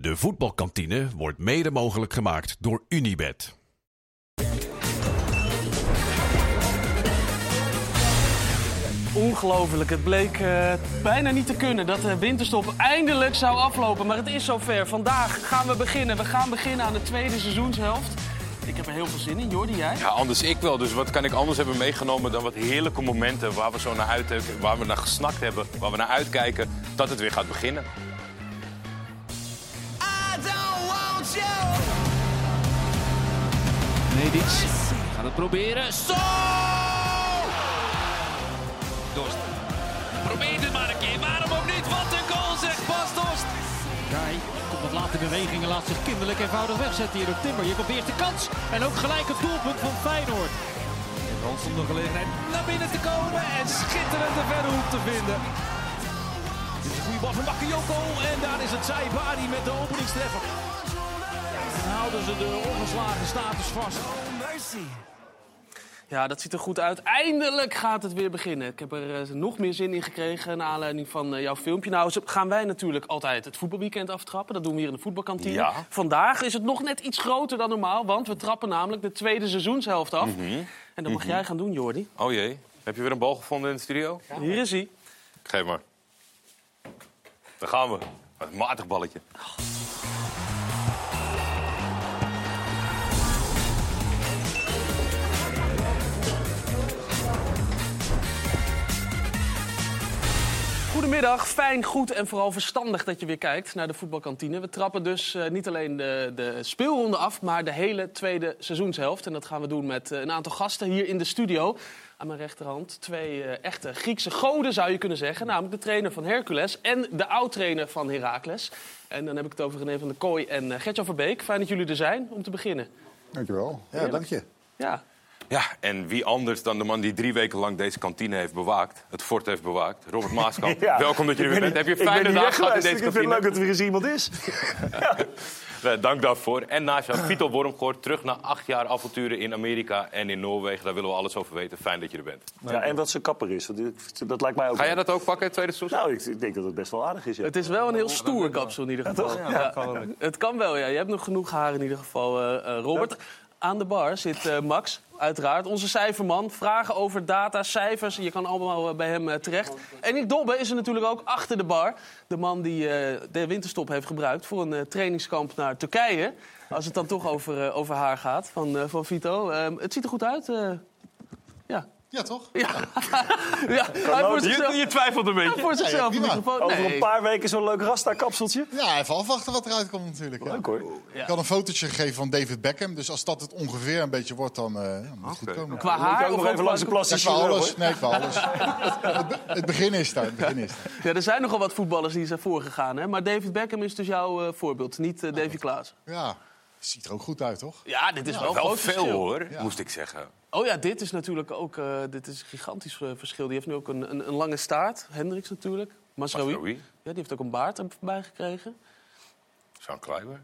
De voetbalkantine wordt mede mogelijk gemaakt door Unibed. Ongelooflijk. Het bleek eh, bijna niet te kunnen dat de winterstop eindelijk zou aflopen. Maar het is zover. Vandaag gaan we beginnen. We gaan beginnen aan de tweede seizoenshelft. Ik heb er heel veel zin in. Jordi, jij? Ja, anders ik wel. Dus wat kan ik anders hebben meegenomen dan wat heerlijke momenten waar we zo naar uit, waar we naar gesnakt hebben, waar we naar uitkijken, dat het weer gaat beginnen. Medic gaat het proberen. Zo! Dorst. Probeert het maar een keer. Waarom ook niet? Wat een goal zegt Bas Dorst. Kai komt wat laat in beweging en laat zich kinderlijk eenvoudig wegzetten hier door Timber. Hier komt de eerste kans en ook gelijk het doelpunt van Feyenoord. Rans om de gelegenheid naar binnen te komen en schitterend de verre hoek te vinden. Dit is een goede bal van Bakayoko en daar is het Saibari met de openingstreffer. Houden ze de ongeslagen status vast. Ja, dat ziet er goed uit. Eindelijk gaat het weer beginnen. Ik heb er eh, nog meer zin in gekregen naar aanleiding van eh, jouw filmpje. Nou zo gaan wij natuurlijk altijd het voetbalweekend aftrappen. Dat doen we hier in de voetbalkantine. Ja. Vandaag is het nog net iets groter dan normaal, want we trappen namelijk de tweede seizoenshelft af. En dat mag jij gaan doen, Jordi. Oh jee, heb je weer een bal gevonden in de studio? Hier is hij. Geef maar. Daar gaan we. Een matig balletje. Goedemiddag, fijn, goed en vooral verstandig dat je weer kijkt naar de voetbalkantine. We trappen dus eh, niet alleen de, de speelronde af, maar de hele tweede seizoenshelft. En dat gaan we doen met eh, een aantal gasten hier in de studio. Aan mijn rechterhand twee eh, echte Griekse goden zou je kunnen zeggen. Namelijk de trainer van Hercules en de oud-trainer van Heracles. En dan heb ik het over René van der Kooi en Gertjan Verbeek. Fijn dat jullie er zijn om te beginnen. Dankjewel. Ja, dank je. Ja, Ja, en wie anders dan de man die drie weken lang deze kantine heeft bewaakt, het fort heeft bewaakt, Robert Maaskamp. Ja. Welkom dat je er weer bent. Heb je fijne dagen gehad in deze Ik vind het kantine? leuk dat er weer eens iemand is. Nee, dank daarvoor. En naast jou, Vito Wormgoort, terug na acht jaar avonturen in Amerika en in Noorwegen. Daar willen we alles over weten. Fijn dat je er bent. Ja, en wat zijn kapper is. Dat lijkt mij ook. Ga jij dat ook pakken, tweede seizoen? Nou, ik, ik denk dat het best wel aardig is. Ja. het is wel een heel stoer kapsel in ieder geval. Ja, het kan wel, ja. Je hebt nog genoeg haar in ieder geval, eh, eh, Robert. Aan de bar zit eh, Max, uiteraard. Onze cijferman. Vragen over data, cijfers. Je kan allemaal eh, bij hem eh, terecht. En Nick Dobbe is er natuurlijk ook achter de bar. De man die de winterstop heeft gebruikt voor een trainingskamp naar Turkije. Als het dan toch over, over haar gaat, van, van Vito. Ehm, het ziet er goed uit. Ja. Ja, toch? Ja. ja. Hij voor zichzelf, Je, je twijfelt een beetje. voor zichzelf Ja. Over een paar weken zo'n leuk Rasta-kapseltje. Ja, even afwachten wat eruit komt natuurlijk. Ja. Leuk hoor. Ik had een fotootje gegeven van David Beckham. Dus als dat het ongeveer een beetje wordt, dan eh, ja, moet het goed komen. Qua Moet je haar ook nog even langs de Ja, plastic alles. Nee, qua alles. het, be- het begin is daar. Het begin is daar. Ja, er zijn nogal wat voetballers die zijn voorgegaan. Hè? Maar David Beckham is dus jouw eh, voorbeeld, niet eh, Davy Klaassen. Ja, ziet er ook goed uit, toch? Ja, dit is wel een Wel groot veel verschil. hoor, Ja. moest ik zeggen. Oh ja, dit is natuurlijk ook eh, dit is een gigantisch eh, verschil. Die heeft nu ook een, een, een lange staart. Hendricks natuurlijk. Masraoui. Masraoui. Ja, die heeft ook een baard erbij gekregen. Sean Kleiber.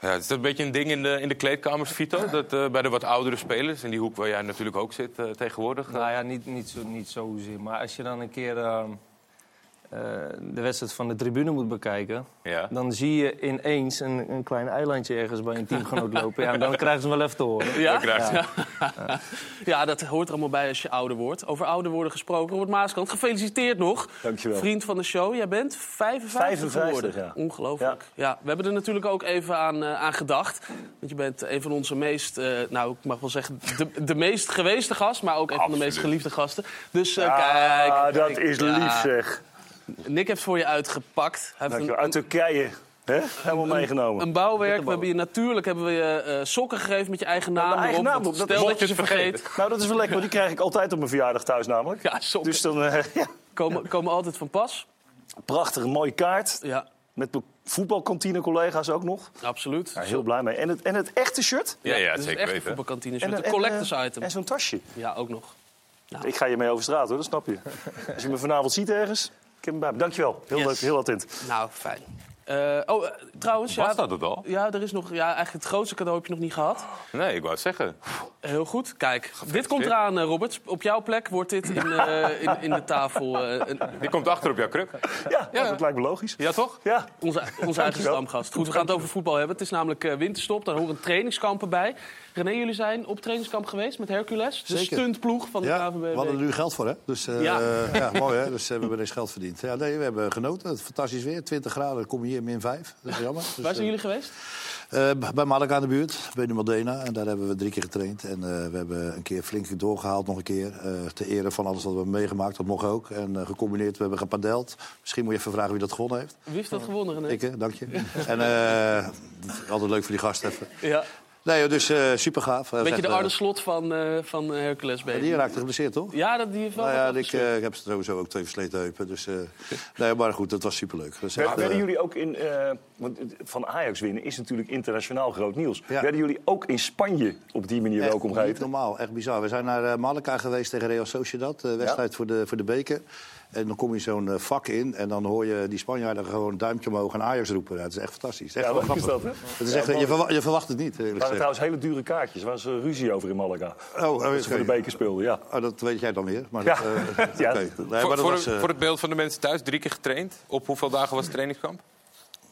Ja, het is een beetje een ding in de, in de kleedkamers, Vito. Dat, eh, bij de wat oudere spelers, in die hoek waar jij natuurlijk ook zit eh, tegenwoordig. Nou ja, niet, niet, zo, niet zozeer. Maar als je dan een keer eh, de wedstrijd van de tribune moet bekijken... Ja. dan zie je ineens een, een klein eilandje ergens bij een teamgenoot lopen. Ja, en dan krijgen ze hem wel even te horen. Ja? Ja. ja, dat hoort er allemaal bij als je ouder wordt. Over ouder worden gesproken. Robert Maaskant, gefeliciteerd nog. Dankjewel. Vriend van de show. Jij bent 55, 55, geworden. ja. Ongelooflijk. Ja. we hebben er natuurlijk ook even aan, eh, aan gedacht. Want je bent een van onze meest, eh, nou ik mag wel zeggen, de, de meest geweeste gast. Maar ook een van de meest geliefde gasten. Dus kijk. dat kijk, is ja. lief zeg. Nick heeft voor je uitgepakt. Hij heeft een, Uit Turkije. Hè? Helemaal meegenomen. een bouwwerk. We hebben je natuurlijk hebben we je eh, sokken gegeven met je eigen naam mijn eigen erop. naam op, dat Stel dat je ze vergeet. Nou, dat is wel lekker, want die krijg ik altijd op mijn verjaardag thuis namelijk. Ja, sokken Dus dan, eh, ja. komen, komen altijd van pas. Prachtige, mooie kaart. Ja, Met mijn voetbalkantine-collega's ook nog. absoluut. Ja, heel blij mee. En het, en het echte shirt. Ja, ja, zeker echt een weten. voetbalkantine. En, Een en, collectors eh, item. En zo'n tasje. Ja, ook nog. Ik ga je mee over straat hoor, dat snap je. Als je me vanavond ziet ergens, bij me. Dankjewel. Heel Yes. leuk, heel attent. Nou, fijn. Eh, oh, eh, trouwens, ja, Was dat het al? ja, er is nog, ja, eigenlijk het grootste cadeau heb je nog niet gehad. Nee, ik wou het zeggen. Heel goed. Kijk, dit komt eraan, eh, Robert. Op jouw plek wordt dit in, eh, in, in de tafel. eh, een- Die komt achter op jouw kruk. Ja, Ja. dat lijkt me logisch. Ja, toch? Ja, onze, onze eigen stamgast. Goed, we gaan het over voetbal hebben. Het is namelijk eh, winterstop, daar horen trainingskampen bij. René, jullie zijn op trainingskamp geweest met Hercules. De Zeker. stuntploeg van de Ja, KVB. we hadden er nu geld voor, hè? Dus eh, Ja. ja. mooi, hè? Dus we hebben eens geld verdiend. Ja, nee, we hebben genoten. Fantastisch weer. 20 graden, dan kom je hier min 5. Dat is jammer. Dus, Waar zijn eh, jullie geweest? eh, bij Malaga aan de buurt, bij de Modena. En daar hebben we drie keer getraind. En eh, we hebben een keer flink doorgehaald nog een keer. eh ter ere van alles wat we hebben meegemaakt. Dat mocht ook. En gecombineerd, we hebben gepadeld. Misschien moet je even vragen wie dat gewonnen heeft. Wie heeft dat gewonnen, René? Ik, dank je. en altijd leuk voor die gast even. Ja. Nee, dus eh super gaaf. Beetje de Arne Slot van, eh, van eh, Hercules baby. Die raakte geblesseerd, toch? Ja, dat, die heeft wel Nou ja, ik, eh, ik heb sowieso ook twee versleten heupen. Dus, eh, nee, maar goed, dat was superleuk. Dat is echt, Werden eh, jullie ook in... eh, want van Ajax winnen is natuurlijk internationaal groot nieuws. Ja. Werden jullie ook in Spanje op die manier echt welkom geheten? normaal, echt bizar. We zijn naar eh, Malaga geweest tegen Real Sociedad. De wedstrijd voor, de, voor de beker. En dan kom je zo'n eh, vak in en dan hoor je die Spanjaarden gewoon een duimpje omhoog en Ajax roepen. Het is echt fantastisch. Het is echt Ja, leuk is dat, hè? Het is echt, je, verwacht, je verwacht het niet, Er waren trouwens hele dure kaartjes. Er was ruzie over in Malaga. Oh, oh, Dat ze voor de beker speelden, ja. Oh, dat weet jij dan weer. Maar Ja. dat, eh, Ja. oké. Nee, voor, maar dat voor, was, voor het beeld van de mensen thuis, drie keer getraind. Op hoeveel dagen was het trainingskamp?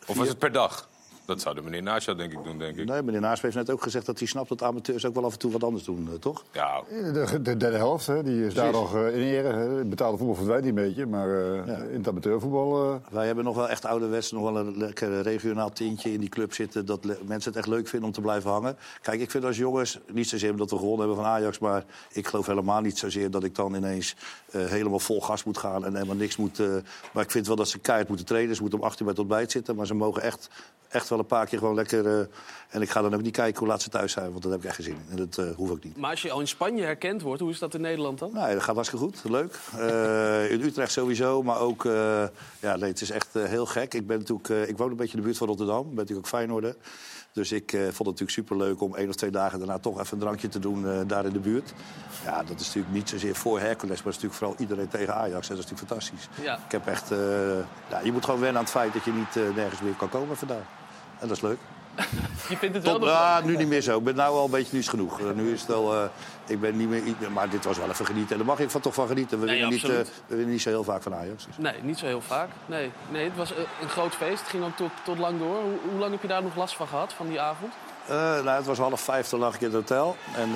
Of was het per dag? Dat zou de meneer Nasja denk ik doen, denk ik. Nee, meneer Naasp heeft net ook gezegd dat hij snapt dat amateurs ook wel af en toe wat anders doen, eh, toch? Ja, De, de derde helft, hè, die is daar nog eh, in ere. Hè. Het betaalde voetbal verdwijnt niet een beetje, maar eh, Ja. in het amateurvoetbal... eh, Wij hebben nog wel echt ouderwets, nog wel een lekker regionaal tintje in die club zitten. Dat le- mensen het echt leuk vinden om te blijven hangen. Kijk, ik vind als jongens, niet zozeer omdat we gewonnen hebben van Ajax... maar ik geloof helemaal niet zozeer dat ik dan ineens eh, helemaal vol gas moet gaan... en helemaal niks moet... eh, maar ik vind wel dat ze keihard moeten trainen. Ze moeten om 18 bij tot bijt zitten. Maar ze mogen echt, echt wel een paar keer gewoon lekker... eh, en ik ga dan ook niet kijken hoe laat ze thuis zijn, want daar heb ik echt geen zin in. En dat eh, hoef ik niet. Maar als je al in Spanje herkend wordt, hoe is dat in Nederland dan? Nee, dat gaat hartstikke goed. Leuk. Eh, in Utrecht sowieso, maar ook... ja, nee, het is echt heel gek. Ik, ben natuurlijk, ik woon een beetje in de buurt van Rotterdam. Ben natuurlijk ook Feyenoorder. Dus ik vond het natuurlijk superleuk om één of twee dagen daarna toch even een drankje te doen daar in de buurt. Ja, dat is natuurlijk niet zozeer voor Hercules, maar het is natuurlijk vooral iedereen tegen Ajax. En dat is natuurlijk fantastisch. Ja. Ik heb echt... ja, je moet gewoon wennen aan het feit dat je niet nergens meer kan komen vandaag. En dat is leuk. Je vindt het wel Tot, nog... ah, nu niet meer zo. Ik ben nou al een beetje, nu het genoeg. Eh, nu is het wel, eh, ik ben niet meer, maar dit was wel even genieten. En daar mag ik van toch van genieten. We, Nee, winnen, niet, eh, we winnen niet zo heel vaak van Ajax. Dus. Nee, niet zo heel vaak. Nee, nee het was een groot feest. Het ging ook tot, tot lang door. Hoe, hoe lang heb je daar nog last van gehad, van die avond? Nou, het was half vijf, toen lag ik in het hotel. En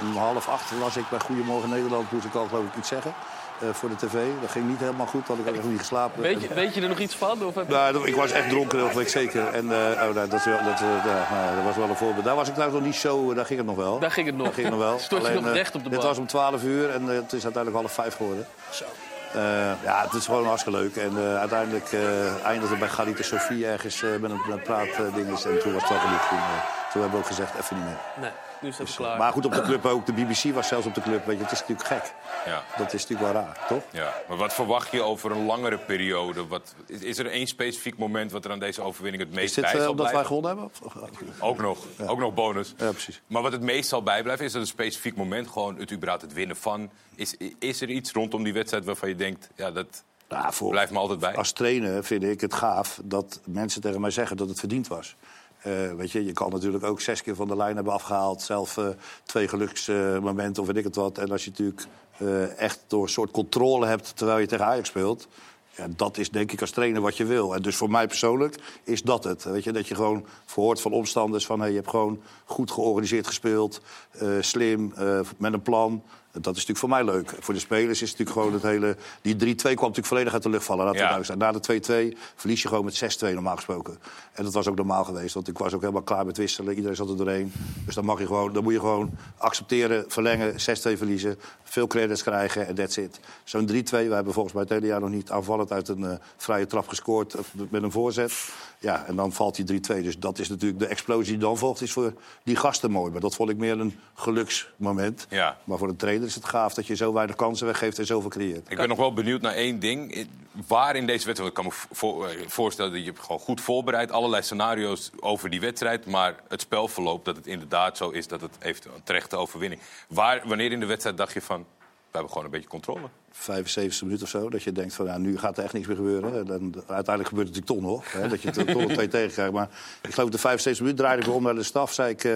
om half acht was ik bij Goedemorgen Nederland, moest ik al geloof ik iets zeggen. Eh, voor de tv. Dat ging niet helemaal goed, had ik ook echt niet geslapen. Weet je, weet je er nog iets van? Of heb Nou, ik was echt dronken, dat weet ik zeker. En eh, oh, nou, dat, dat, eh, nou, dat was wel een voorbeeld. Daar was ik trouwens nog niet zo, daar ging het nog wel. Daar ging het nog. Daar ging het nog wel. Stond je nog recht op de Het bar? was om 12 uur en het is uiteindelijk half vijf geworden. Zo. Ja, het is gewoon hartstikke leuk. En uiteindelijk eindigde het bij Galita Sofie ergens met een, praatdinges. en toen was het wel genoeg. Toen, toen hebben we ook gezegd, even niet meer. Nee, nu is het even Dus, klaar. maar goed, op de club ook. De BBC was zelfs op de club. Weet je, het is natuurlijk gek. ja. Dat is natuurlijk wel raar, toch? Ja, maar wat verwacht je over een langere periode? Wat, is, is er één specifiek moment wat er aan deze overwinning het Is meest dit bij eh, zal omdat wij gewonnen hebben? Of- Ook nog, ook nog bonus. Ja, precies. Maar wat het meest zal bijblijven, is dat een specifiek moment gewoon het überhaupt het winnen van. Is, is er iets rondom die wedstrijd waarvan je denkt, ja, dat voor, blijft me altijd bij? Als trainer vind ik het gaaf dat mensen tegen mij zeggen dat het verdiend was. Eh, weet je, je kan natuurlijk ook zes keer van de lijn hebben afgehaald. Zelf eh, twee geluksmomenten of weet ik het wat. En als je natuurlijk eh, echt door een soort controle hebt terwijl je tegen Ajax speelt... Ja, dat is denk ik als trainer wat je wil. En dus voor mij persoonlijk is dat het. Weet je, dat je gewoon verhoort van omstanders van... Hey, je hebt gewoon goed georganiseerd gespeeld, slim, met een plan... Dat is natuurlijk voor mij leuk. Voor de spelers is het natuurlijk gewoon het hele... Die 3-2 kwam natuurlijk volledig uit de lucht vallen. Laten Ja. Na de 2-2 verlies je gewoon met 6-2 normaal gesproken. En dat was ook normaal geweest. Want ik was ook helemaal klaar met wisselen. Iedereen zat er doorheen. Dus dan, mag je gewoon, dan moet je gewoon accepteren, verlengen, 6-2 verliezen. Veel credits krijgen en that's it. Zo'n 3-2. We hebben volgens mij het hele jaar nog niet aanvallend uit een eh, vrije trap gescoord. eh, Met een voorzet. Ja, en dan valt die 3-2. Dus dat is natuurlijk de explosie die dan volgt. Is voor die gasten mooi. Maar dat vond ik meer een geluksmoment. Ja. Maar voor een trainer is het gaaf dat je zo weinig kansen weggeeft en zoveel creëert. Ik ben nog wel benieuwd naar één ding. Waar in deze wedstrijd, ik kan me voor- eh, voorstellen dat je hebt gewoon goed voorbereid, allerlei scenario's over die wedstrijd, maar het spelverloop dat het inderdaad zo is dat het heeft een terechte overwinning. Waar, wanneer in de wedstrijd dacht je van, hebben gewoon een beetje controle. 75 minuten of zo, dat je denkt van ja, nu gaat er echt niks meer gebeuren. En dan, uiteindelijk gebeurt het natuurlijk toch nog, hè, dat je het toch nog twee tegen krijgt. Maar ik geloof de 75 minuten draaide ik om naar de staf, zei ik... eh,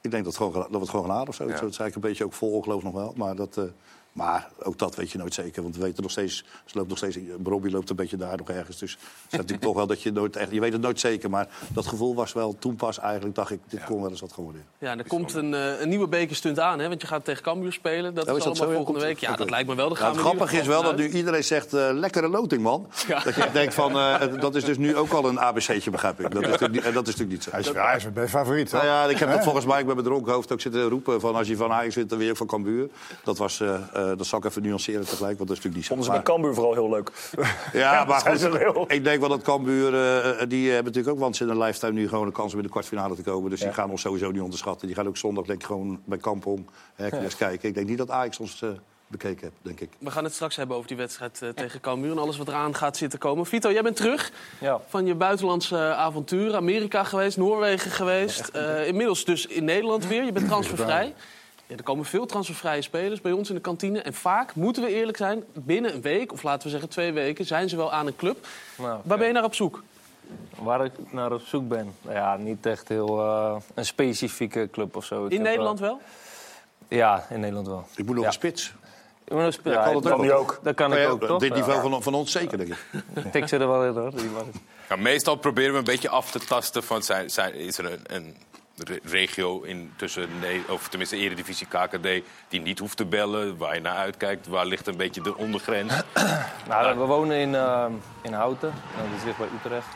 ik denk dat, het gewoon, dat we het gewoon gaan halen of zo. Ja. Zo zei ik een beetje ook vol, geloof nog wel. Maar, dat, eh, maar ook dat weet je nooit zeker. Want we weten nog steeds, ze loopt nog steeds, Robbie loopt een beetje daar nog ergens. Dus het is natuurlijk toch wel dat je nooit echt, je weet het nooit zeker. Maar dat gevoel was wel toen pas eigenlijk, dacht ik, dit kon wel eens wat gaan worden. Ja, en er komt een, eh, een nieuwe bekerstunt aan, hè? Want je gaat tegen Cambuur spelen. Dat Oh, is, is dat allemaal zo? Ja, volgende komt- week. Ja, dat lijkt me wel. Ja, gaan het grappige is wel dat nu iedereen zegt, eh, lekkere loting, man. Ja. Dat je denkt van, eh, dat is dus nu ook al een ABC'tje, begrijp ik. Dat is natuurlijk niet, en dat is natuurlijk niet zo. Hij is, ja, hij is mijn best favoriet. Nou ja, ik heb dat volgens mij ik ben met dronken hoofd ook zitten roepen van als je van Ajax wint, dan weer van Cambuur. Dat was, dat zal ik even nuanceren tegelijk, want dat is natuurlijk niet zo. Vonden ze bij Cambuur vooral heel leuk. ja, maar ze ik denk wel dat Cambuur, eh, die hebben natuurlijk ook once in een lifetime nu gewoon een kans om in de kwartfinale te komen. Dus die gaan ons sowieso niet onderschatten. Die gaan ook zondag denk ik gewoon bij Kampong Hercules kijken. Ik denk niet dat Ajax ons eh, bekeken heeft, denk ik. We gaan het straks hebben over die wedstrijd eh, tegen Cambuur en alles wat eraan gaat zitten komen. Vito, jij bent terug Ja. van je buitenlandse eh, avonturen. Amerika geweest, Noorwegen geweest. Eh, inmiddels dus in Nederland weer. Je bent transfervrij. Ja, er komen veel transfervrije spelers bij ons in de kantine. En vaak, moeten we eerlijk zijn, binnen een week, of laten we zeggen twee weken... zijn ze wel aan een club. Nou, Waar ben je naar op zoek? Waar ik naar op zoek ben? Nou Ja, niet echt heel eh, een specifieke club of zo. Ik In Nederland eh, wel? ja, in Nederland wel. Ik moet nog Ja. een spits. Ik moet nog. Ja, kan dat ik- ook? Dat kan ik ook, toch? Dit niveau Ja. van, van ons zeker, denk ik. Tik ze er wel in, hoor. Die. Ja, meestal proberen we een beetje af te tasten van zijn, zijn, is er een, een re- regio in tussen Ne- of tenminste Eredivisie KKD die niet hoeft te bellen, waar je naar uitkijkt, waar ligt een beetje de ondergrens. Nou, we wonen in, eh, in Houten. Nou, dat is dicht bij Utrecht.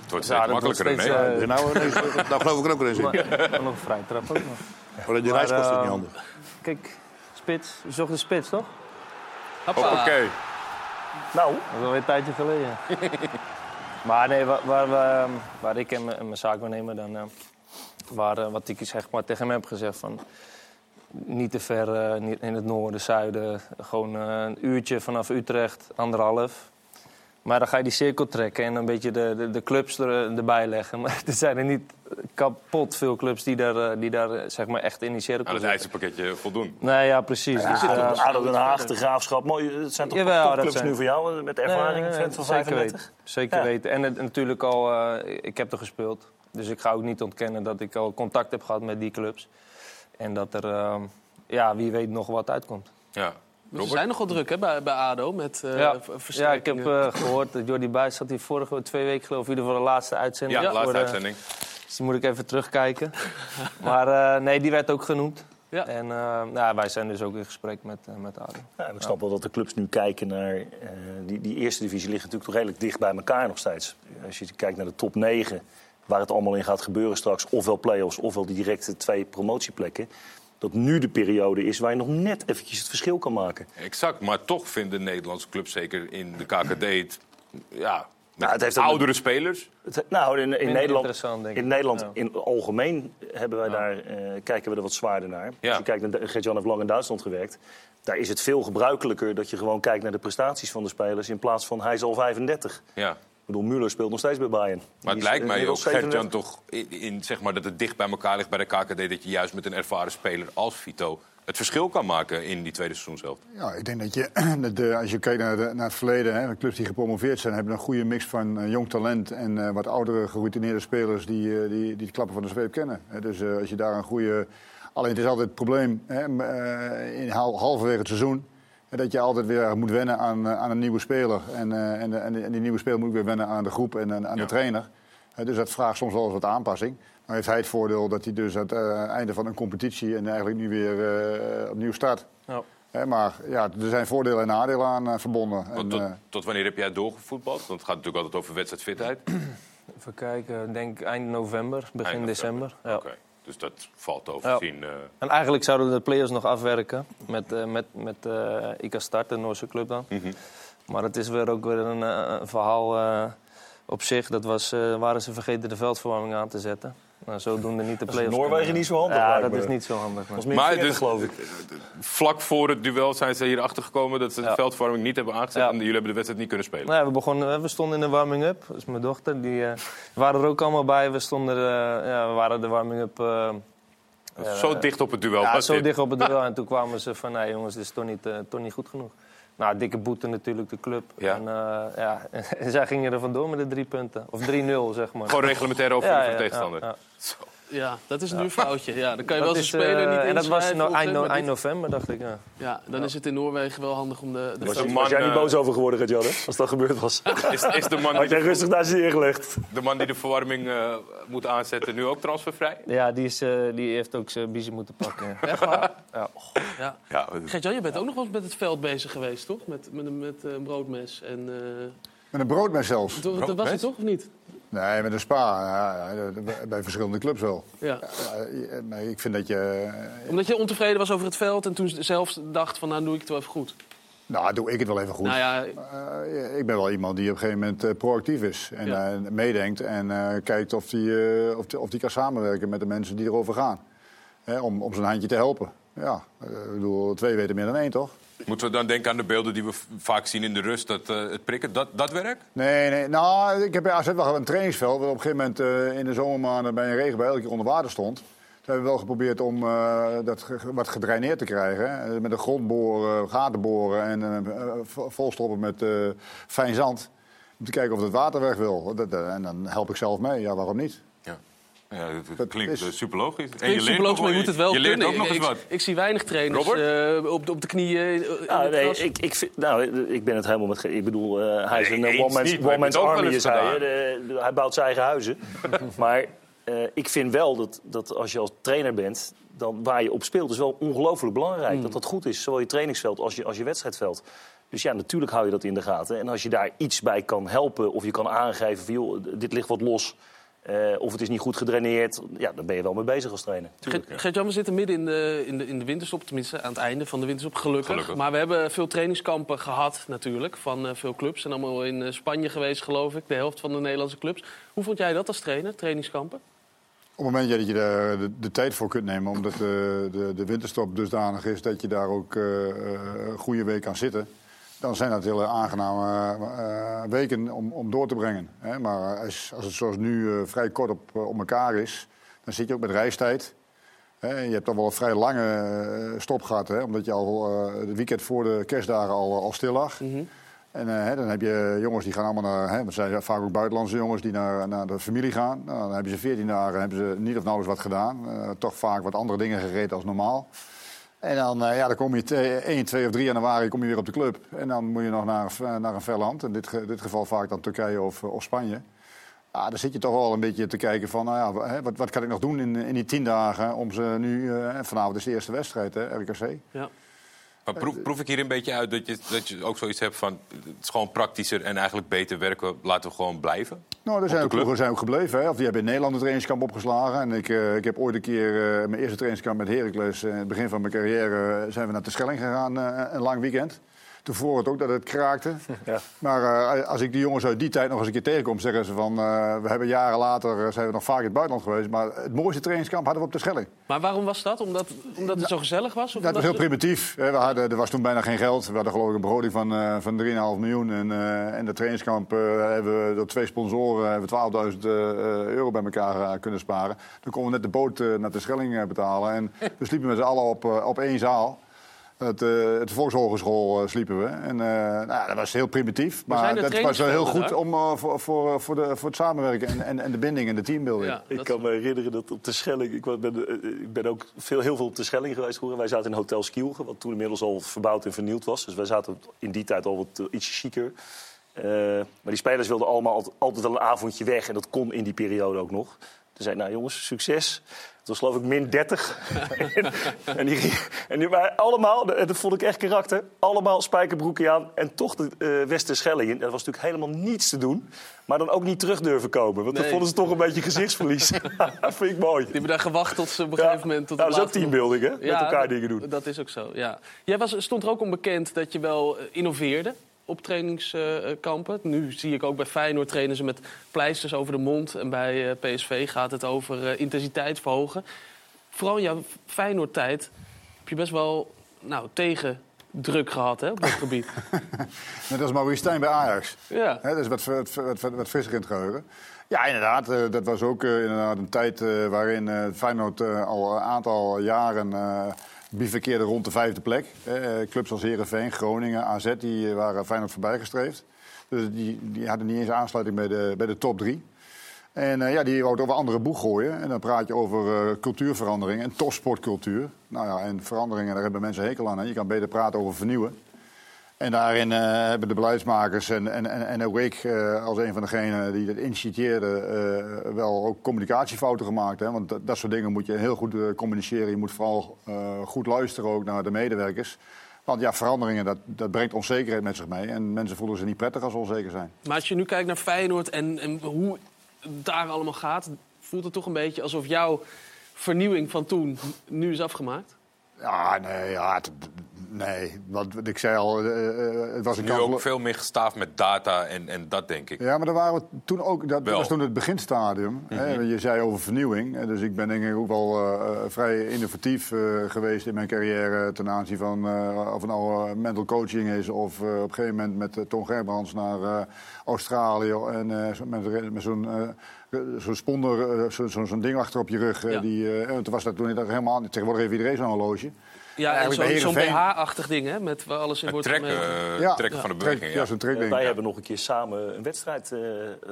Het wordt Ja, steeds makkelijker, steeds, nee? eh, nou, ineens- nou geloof ik er ook wel eens in. Maar, nog een vrije trap ook nog. Maar die Maar, reis kost eh, niet handig. Kijk, spits. Je zocht een spits, toch? Hoppa. Oh, Oké. Nou, Dat is alweer een tijdje geleden. maar nee, waar, waar, we, waar ik en mijn, zaakwaarnemer dan... eh, waar, eh, wat ik zeg maar tegen hem heb gezegd van... Niet te ver eh, niet in het noorden, zuiden. Gewoon eh, een uurtje vanaf Utrecht, anderhalf. Maar dan ga je die cirkel trekken en een beetje de, de, de clubs er, erbij leggen. Maar er zijn er niet kapot veel clubs die daar, die daar zeg maar echt in die cirkel Aan het zitten. eisenpakketje voldoen. Nee, ja, precies. Dus, ja, eh, ADO Den Haag, de Graafschap. Mooi, het zijn toch Jawel, zijn- nu voor jou, met ervaring, van zeker 35? Weten. Zeker Ja. weten. En het, natuurlijk al, eh, ik heb er gespeeld. Dus ik ga ook niet ontkennen dat ik al contact heb gehad met die clubs. En dat er, eh, ja, wie weet nog wat uitkomt. Ja. Ze zijn nogal druk hè, bij, bij ADO met eh ja. ja, ik heb eh, gehoord dat Jordi Buijs zat hier vorige twee weken geloof ik in ieder geval de laatste uitzending. Ja, voor laatste de- uitzending. Dus die moet ik even terugkijken. maar eh, nee, die werd ook genoemd. Ja. En eh, nou, wij zijn dus ook in gesprek met, eh, met ADO. Ja, ik snap wel dat de clubs nu kijken naar... eh, die, die eerste divisie ligt natuurlijk toch redelijk dicht bij elkaar nog steeds. Als je kijkt naar de top 9, waar het allemaal in gaat gebeuren straks... ofwel play-offs, ofwel die directe twee promotieplekken... dat nu de periode is waar je nog net eventjes het verschil kan maken. Exact, maar toch vinden Nederlandse clubs, zeker in de KKD, het, ja, met Nou, het heeft oudere spelers. Het- nou, in, in Nederland, in Nederland Ja. in het algemeen hebben wij daar, eh, kijken we er wat zwaarder naar. Ja. Als je kijkt naar Gert-Jan heeft lang in Duitsland gewerkt. Daar is het veel gebruikelijker dat je gewoon kijkt naar de prestaties van de spelers... in plaats van hij is al 35. Ja. Ik bedoel, Müller speelt nog steeds bij Bayern. Maar het is, lijkt eh, mij ook, Gert-Jan, 37. toch in, in, zeg maar, dat het dicht bij elkaar ligt bij de KKD... dat je juist met een ervaren speler als Vito het verschil kan maken in die tweede seizoenshelft. Ja, ik denk dat je, de, als je kijkt naar, de, naar het verleden, hè, de clubs die gepromoveerd zijn, hebben een goede mix van eh, jong talent en eh, wat oudere, geroutineerde spelers die, eh, die, die het klappen van de zweep kennen. Hè. Dus eh, als je daar een goede. Alleen het is altijd het probleem hè, eh, in hal- halverwege het seizoen. Dat je altijd weer moet wennen aan, eh, aan een nieuwe speler. En, eh, en, en, die nieuwe speler moet ook weer wennen aan de groep en aan, aan Ja. de trainer. Hè, dus dat vraagt soms wel eens wat aanpassing. Maar heeft hij het voordeel dat hij dus aan het eh, einde van een competitie en eigenlijk nu weer eh, opnieuw start. Ja. Hè, maar ja, er zijn voordelen en nadelen aan eh, verbonden. En, tot, eh, tot wanneer heb jij doorgevoetbald? Want het gaat natuurlijk altijd over wedstrijdfitheid. Even kijken, ik denk eind november, begin Eind december. Ja. Oké, dus dat valt overzien. eh. En eigenlijk zouden we de players nog afwerken met, eh met, met eh ICA Start, de Noorse club dan. Mhm. Maar het is weer ook weer een, een verhaal op zich. Dat was, waren ze vergeten de veldverwarming aan te zetten. Nou, zodoende niet de Dat is play-offs. Noorwegen niet zo handig, Ja, dat is niet zo handig. Maar 40, dus, geloof ik. vlak voor het duel zijn ze hier achter gekomen dat ze de Ja. veldverwarming niet hebben aangezet. Ja. En jullie hebben de wedstrijd niet kunnen spelen. Nou, ja, we, begonnen, we stonden in de warming-up. Dat is mijn dochter. Die eh, waren er ook allemaal bij. We, stonden, eh, ja, we waren de warming-up eh, Zo dicht op het duel Ja, zo dit. dicht op het duel. En toen kwamen ze van, nee jongens, dit is toch niet, eh, toch niet goed genoeg. Nou, dikke boete natuurlijk, de club. Ja. En, eh, ja. en zij gingen er vandoor met de drie punten. Of 3-0, zeg maar. Gewoon reglementaire overwinning ja, van de tegenstander. ja, ja. Ja, dat is nu een foutje. Ja, dan kan je wel Dat als is, speler eh, niet En dat was no, eind, no- november, dacht ik. Ja. Ja, dan is het in Noorwegen wel handig om de, de Was een Was man, jij niet eh, boos over geworden, Gert-Jan, als dat gebeurd was? Is, is de, man Had die jij de, rustig daar zin gelegd? de man die de verwarming eh, moet aanzetten nu ook transfervrij? Ja, die, is, eh, die heeft ook zijn biezen moeten pakken. Echt waar? Ja. Ja. Ja, Gert-Jan, je bent ook nog wel eens met het veld bezig geweest, toch? Met, met, een- met een broodmes en... eh, Met een broodmes zelfs. dat- dat was het toch, of niet? Nee, met een spa. Bij- verschillende clubs wel. Ja. Nee, ik vind dat je... Omdat je ontevreden was over het veld en toen zelf dacht van, nou doe ik het wel even goed. Nou, doe ik het wel even goed. Nou ja, Eh, ik ben wel iemand die op een gegeven moment eh, proactief is. En Ja. eh, meedenkt en eh, kijkt of die, eh, of, die, of die kan samenwerken met de mensen die erover gaan. Hè, om, om zijn handje te helpen. Ja, eh, ik bedoel, twee weten meer dan één, toch? Moeten we dan denken aan de beelden die we vaak zien in de rust, dat, eh, het prikken, dat, dat werk? Nee, nee. Nou, ik heb bij AZ wel een trainingsveld... waar op een gegeven moment eh, in de zomermaanden bij een regenbui elke keer onder water stond. Toen hebben we wel geprobeerd om eh, dat wat gedraineerd te krijgen. Met een grondboren, gaten boren en vo- volstoppen met fijn zand. Om te kijken of het water weg wil. En dan help ik zelf mee. Ja, waarom niet? Ja. Dat klinkt is- eh, super logisch. En klinkt super logisch, maar je moet het wel je leert kunnen. ook nog eens ik, wat. ik zie weinig trainers eh, op, de, op de knieën. eh, het nee, ik, ik, vind, nou, ik ben het helemaal met... Ik bedoel, eh, hij is Nee, een eens one-man niet, maar ik heb one het ook wel army, is hij. De- hij bouwt zijn eigen huizen. maar eh, ik vind wel dat, dat als je als trainer bent... Dan waar je op speelt is wel ongelooflijk belangrijk. Dat dat goed is, zowel je trainingsveld als je, als je wedstrijdveld. Dus ja, natuurlijk hou je dat in de gaten. En als je daar iets bij kan helpen of je kan aangeven... van joh, dit ligt wat los... eh, of het is niet goed gedraineerd, ja, dan ben je wel mee bezig als trainer. Gert-Jan, we zitten midden in de, in, de, in de winterstop, tenminste aan het einde van de winterstop, gelukkig. Gelukkig. Maar we hebben veel trainingskampen gehad natuurlijk, van eh, veel clubs. En allemaal in eh, Spanje geweest, geloof ik, de helft van de Nederlandse clubs. Hoe vond jij dat als trainer, trainingskampen? Op het moment dat je daar de, de tijd voor kunt nemen, omdat de, de, de winterstop dusdanig is dat je daar ook een goede week kan zitten, dan zijn dat hele aangename eh, weken om, om door te brengen. Hè? Maar als, als het zoals nu eh, vrij kort op, eh, op elkaar is, dan zit je ook met reistijd. Hè? Je hebt dan wel een vrij lange eh, stop gehad, hè? omdat je al eh, het weekend voor de kerstdagen al, al stil lag. En eh, hè, dan heb je jongens die gaan allemaal naar, hè, want zijn vaak ook buitenlandse jongens die naar, naar de familie gaan. Nou, dan hebben ze 14 dagen hebben ze niet of nauwelijks wat gedaan. Eh, toch vaak wat andere dingen gegeten als normaal. En dan, eh, ja, dan kom je te- 1, 2 of 3 januari kom je weer op de club. En dan moet je nog naar, een- naar een ver land. In dit, dit geval vaak dan Turkije of, of Spanje. Ja, dan zit je toch wel een beetje te kijken van, nou ja, wat, wat kan ik nog doen in, in die 10 dagen om ze nu... eh, vanavond is de eerste wedstrijd, hè, RKC. Ja. Maar proef, proef ik hier een beetje uit dat je, dat je ook zoiets hebt van... het is gewoon praktischer en eigenlijk beter werken, laten we gewoon blijven? Nou, er zijn ook ploegen zijn ook gebleven. Hè? Of die hebben in Nederland een trainingskamp opgeslagen. En ik, eh, ik heb ooit een keer eh, mijn eerste trainingskamp met Heracles... eh, in het begin van mijn carrière eh, zijn we naar de Schelling gegaan, eh, een lang weekend. Tevoren het ook dat het kraakte. Ja. Maar eh, als ik die jongens uit die tijd nog eens een keer tegenkom... zeggen ze van, eh, we hebben jaren later eh, zijn we nog vaak in het buitenland geweest... maar het mooiste trainingskamp hadden we op de Schelling. Maar waarom was dat? Omdat, omdat het zo gezellig was? Of Dat was heel primitief. We hadden, er was toen bijna geen geld. We hadden geloof ik een begroting van, eh van 3,5 miljoen. En, en de trainingskamp hebben we door twee sponsoren hebben we 12.000 eh, euro bij elkaar kunnen sparen. Toen konden we net de boot naar de Schelling betalen. En we sliepen met z'n allen op, op één zaal. Het, eh het Volkshogeschool eh, sliepen we. En eh, nou, dat was heel primitief. Maar dat was wel heel goed om, voor, voor, voor, de, voor het samenwerken en, en, en de binding en de teambuilding. Ja, Ik kan me herinneren dat op de Schelling... Ik ben, ik ben ook veel, heel veel op de Schelling geweest vroeger. Wij zaten in Hotel Skielge, wat toen inmiddels al verbouwd en vernieuwd was. Dus wij zaten in die tijd al wat eh, iets chiquer. Eh, maar die spelers wilden allemaal altijd, altijd al een avondje weg. En dat kon in die periode ook nog. Toen zei ik, nou jongens, succes. Het was geloof ik min 30. en, en, die, en die waren allemaal, dat vond ik echt karakter, allemaal spijkerbroekje aan. En toch de eh Westerschelling in. Er was natuurlijk helemaal niets te doen. Maar dan ook niet terug durven komen. Want dan Nee. vonden ze toch een beetje gezichtsverlies. dat vind ik mooi. Die hebben daar gewacht tot ze op een Ja. gegeven moment... Tot Nou, dat is ook teambuilding, hè? Met Ja, elkaar dat- dingen doen. Dat is ook zo, ja. Jij was, stond er ook om bekend dat je wel eh, innoveerde op trainingskampen. nu zie ik ook bij Feyenoord trainen ze met pleisters over de mond. En bij eh, PSV gaat het over eh, intensiteit verhogen. Vooral in jouw Feyenoord-tijd heb je best wel nou, tegen druk gehad hè, op dat gebied. Net als Maurice Stijn bij Ajax. Ja. Hè, dat is wat, wat, wat, wat, frisser in het geheugen. Ja, inderdaad. eh, dat was ook inderdaad een tijd waarin Feyenoord al een aantal jaren bivakkeerde rond de vijfde plek. Eh, clubs als Herenveen, Groningen, AZ, die eh, waren Feyenoord voorbijgestreefd. Dus die, die hadden niet eens aansluiting bij de, bij de top drie. En eh, ja, die wou over andere boeg gooien. En dan praat je over eh, cultuurverandering en topsportcultuur. Nou ja, en veranderingen, daar hebben mensen hekel aan. Je kan beter praten over vernieuwen. En daarin eh, hebben de beleidsmakers en, en, en, ook ik eh, als een van degenen die dat initieerde... eh, wel ook communicatiefouten gemaakt. Hè? Want dat, dat soort dingen moet je heel goed communiceren. Je moet vooral goed luisteren ook naar de medewerkers. Want ja, veranderingen, dat, dat brengt onzekerheid met zich mee. En mensen voelen zich niet prettig als ze onzeker zijn. Maar als je nu kijkt naar Feyenoord en, en hoe het daar allemaal gaat... voelt het toch een beetje alsof jouw vernieuwing van toen nu is afgemaakt? Ja, nee, ja, het- nee. Want ik zei al, eh, eh, het was een Nu ook veel meer gestaafd met data en, en dat denk ik. Ja, maar daar waren we toen ook. Dat Wel. was toen het beginstadium. hè, je zei over vernieuwing. Dus ik ben denk ik ook wel eh, vrij innovatief geweest in mijn carrière ten aanzien van of het nou mental coaching is of op een gegeven moment met Ton Gerbrands naar Australië en met, met zo'n zo'n sponder, eh, zo- zo- zo'n ding achter op je rug. eh, Ja. die, eh, en toen was dat toen dat helemaal niet. Tegenwoordig heeft iedereen zo'n horloge. Ja, zo'n zo'n Heerenveen- BH-achtig ding, hè? Met waar alles in Het wordt trekken, eh, trekken van de beweging. Ja, Ja. zo'n trekding. Wij Ja. hebben nog een keer samen een wedstrijd. eh,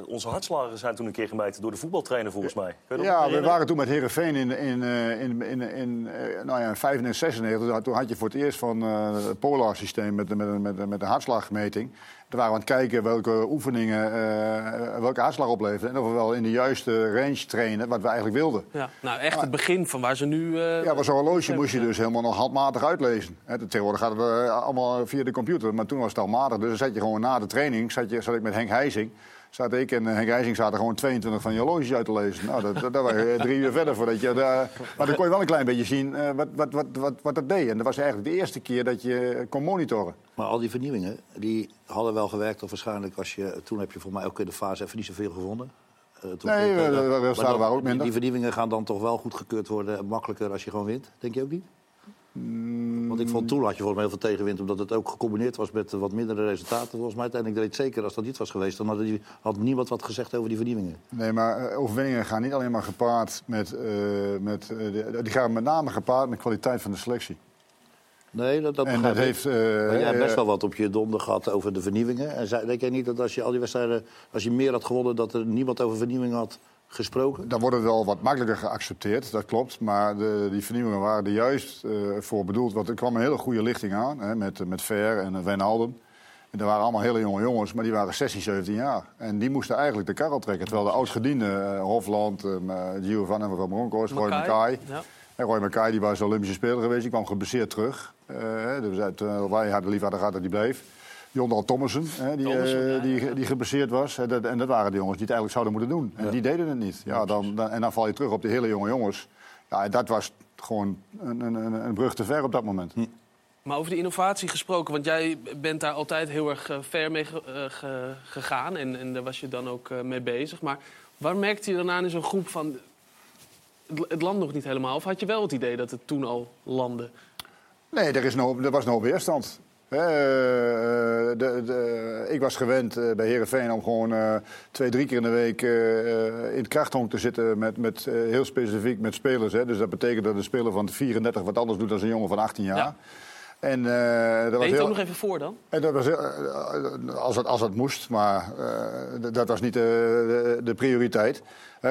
onze hartslagen zijn toen een keer gemeten door de voetbaltrainer, volgens mij. Ja, we waren toen met Herenveen in, in, eh, in, in, in, eh, nou ja, in 95, 96. Toen had je voor het eerst van eh, het Polar-systeem met, met, met, met de hartslagmeting. Toen waren we aan het kijken welke oefeningen eh, welke hartslag opleverden. En of we wel in de juiste range trainen, wat we eigenlijk wilden. Ja, nou, echt het begin van waar ze nu... eh, Ja, maar zo'n horloge moest je dus helemaal nog handmatig uitlezen. Hè, tegenwoordig gaat het allemaal via de computer, maar toen was het al matig. Dus dan zat je gewoon na de training, zat, je, zat ik met Henk Heijzing. Zat ik en eh, Henk Heijzing zaten gewoon 22 van je horloges uit te lezen. Nou, dat, dat waren eh, drie uur verder voordat je... daar- maar dan kon je wel een klein beetje zien eh, wat, wat, wat, wat, wat dat deed. En dat was eigenlijk de eerste keer dat je kon monitoren. Maar al die vernieuwingen, die hadden wel gewerkt. Of waarschijnlijk als je... Toen heb je voor mij ook in de fase even niet zoveel gevonden. Eh, Nee, eh, resultaten dan- waren ook die- minder. Die vernieuwingen gaan dan toch wel goedgekeurd worden. Makkelijker als je gewoon wint. Denk je ook niet? Mm. Want ik vond toen had je volgens mij heel veel tegenwind. Omdat het ook gecombineerd was met wat mindere resultaten. Volgens mij uiteindelijk deed zeker als dat niet was geweest. Dan had, die, had niemand wat gezegd over die vernieuwingen. Nee, maar eh, overwinningen gaan niet alleen maar gepaard met... eh, met eh, die gaan met name gepaard met kwaliteit van de selectie. Nee, dat, dat En dat heeft... Maar jij hebt best wel wat op je donder gehad over de vernieuwingen. En zei- denk jij niet dat als je al die wedstrijden, als je meer had gewonnen, dat er niemand over vernieuwingen had gesproken? Dan wordt het wel wat makkelijker geaccepteerd, dat klopt. Maar de, die vernieuwingen waren er juist eh, voor bedoeld. Want er kwam een hele goede lichting aan, hè, met, met Ver en Wijnaldum. En dat waren allemaal hele jonge jongens, maar die waren 16, 17 jaar. En die moesten eigenlijk de karrel trekken. Terwijl de oudgedienden, eh Hofland, eh, Giovanni van Bronckhorst, Roy Mackay. Mackay... Ja. En Roy Mackay die was Olympische Speler geweest, die kwam geblesseerd terug. Eh, dus uit, eh, wij hadden liever gehad dat hij bleef. Jondal Thomassen, hè, die, Thomassen, eh, ja, die, ja. die geblesseerd was. Hè, dat, en dat waren de jongens die het eigenlijk zouden moeten doen. En die deden het niet. Ja, dan, dan, en dan val je terug op de hele jonge jongens. Ja, en dat was gewoon een, een, een, een brug te ver op dat moment. Maar over die innovatie gesproken, want jij bent daar altijd heel erg eh, ver mee ge- eh, ge- gegaan en, en daar was je dan ook mee bezig. Maar waar merkte je dan aan in zo'n groep van het, het land nog niet helemaal? Of had je wel het idee dat het toen al landde? Nee, er, is no, er was no weerstand. Hè, eh, de, de, ik was gewend eh, bij Herenveen om gewoon eh, twee, drie keer in de week eh, eh, in het krachthonk te zitten. Met, met, eh, heel specifiek met spelers. Hè. Dus dat betekent dat een speler van 34 wat anders doet dan een jongen van 18 jaar. Ja. En, eh, dat was het heel, ook nog even voor dan? en dat was, eh, als, het, als het moest, maar eh, dat was niet de, de, prioriteit.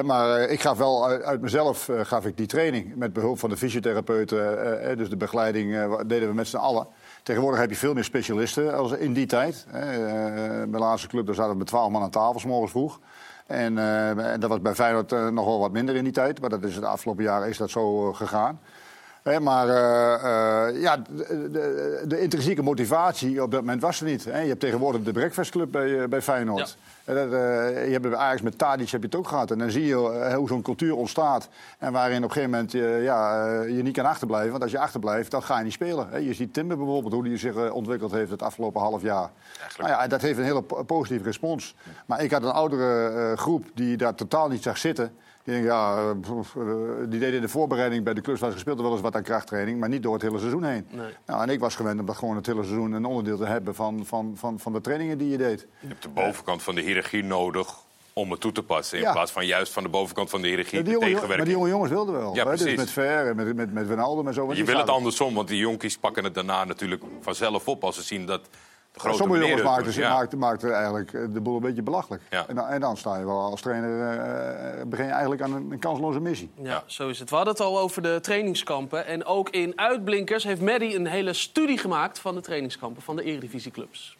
Maar eh, ik gaf wel uit, mezelf eh, gaf ik die training met behulp van de fysiotherapeuten. eh, eh, dus de begeleiding eh, deden we met z'n allen. Tegenwoordig heb je veel meer specialisten als in die tijd. Hè. Eh, Bij de laatste club daar zaten we met twaalf man aan tafel, morgens vroeg. En, eh, en dat was bij Feyenoord eh, nog wel wat minder in die tijd. Maar dat is de afgelopen jaren is dat zo gegaan. Hè, maar eh, eh, ja, de, de, de intrinsieke motivatie op dat moment was er niet. Hè. Je hebt tegenwoordig de Breakfast Club bij, eh, bij Feyenoord. En dat, je hebt bij Ajax met Tadic heb je het ook gehad. En dan zie je hoe zo'n cultuur ontstaat. En waarin op een gegeven moment ja, je niet kan achterblijven. Want als je achterblijft, dan ga je niet spelen. Hè. Je ziet Timber bijvoorbeeld, hoe die zich ontwikkeld heeft het afgelopen half jaar. Nou ja, dat heeft een hele po- positieve respons. Maar ik had een oudere groep die daar totaal niet zag zitten. Die, denken, ja, eh, die deden in de voorbereiding bij de clubs waar ze wel eens wat aan krachttraining, maar niet door het hele seizoen heen. Nee. Nou, en ik was gewend om dat gewoon het hele seizoen een onderdeel te hebben van, van, van, van de trainingen die je deed. Je hebt de bovenkant van de hiërarchie nodig om het toe te passen. In Ja. plaats van juist van de bovenkant van de hiërarchie Ja, tegenwerking. maar die jonge jongens wilden wel. Ja? Dus precies. met Ver en met, met, met Wijnaldum en zo. Je die wil het andersom, want die jonkies pakken het daarna natuurlijk vanzelf op als ze zien dat grote Sommige jongens maakten, doet. Ja. maakten, maakten eigenlijk eh, de boel een beetje belachelijk. Ja. En, dan, en dan sta je wel als trainer, eh, eh, begin je eigenlijk aan een, een kansloze missie. Ja, zo is het. We hadden het al over de trainingskampen. En ook in Uitblinkers heeft Maddie een hele studie gemaakt van de trainingskampen van de Eredivisieclubs.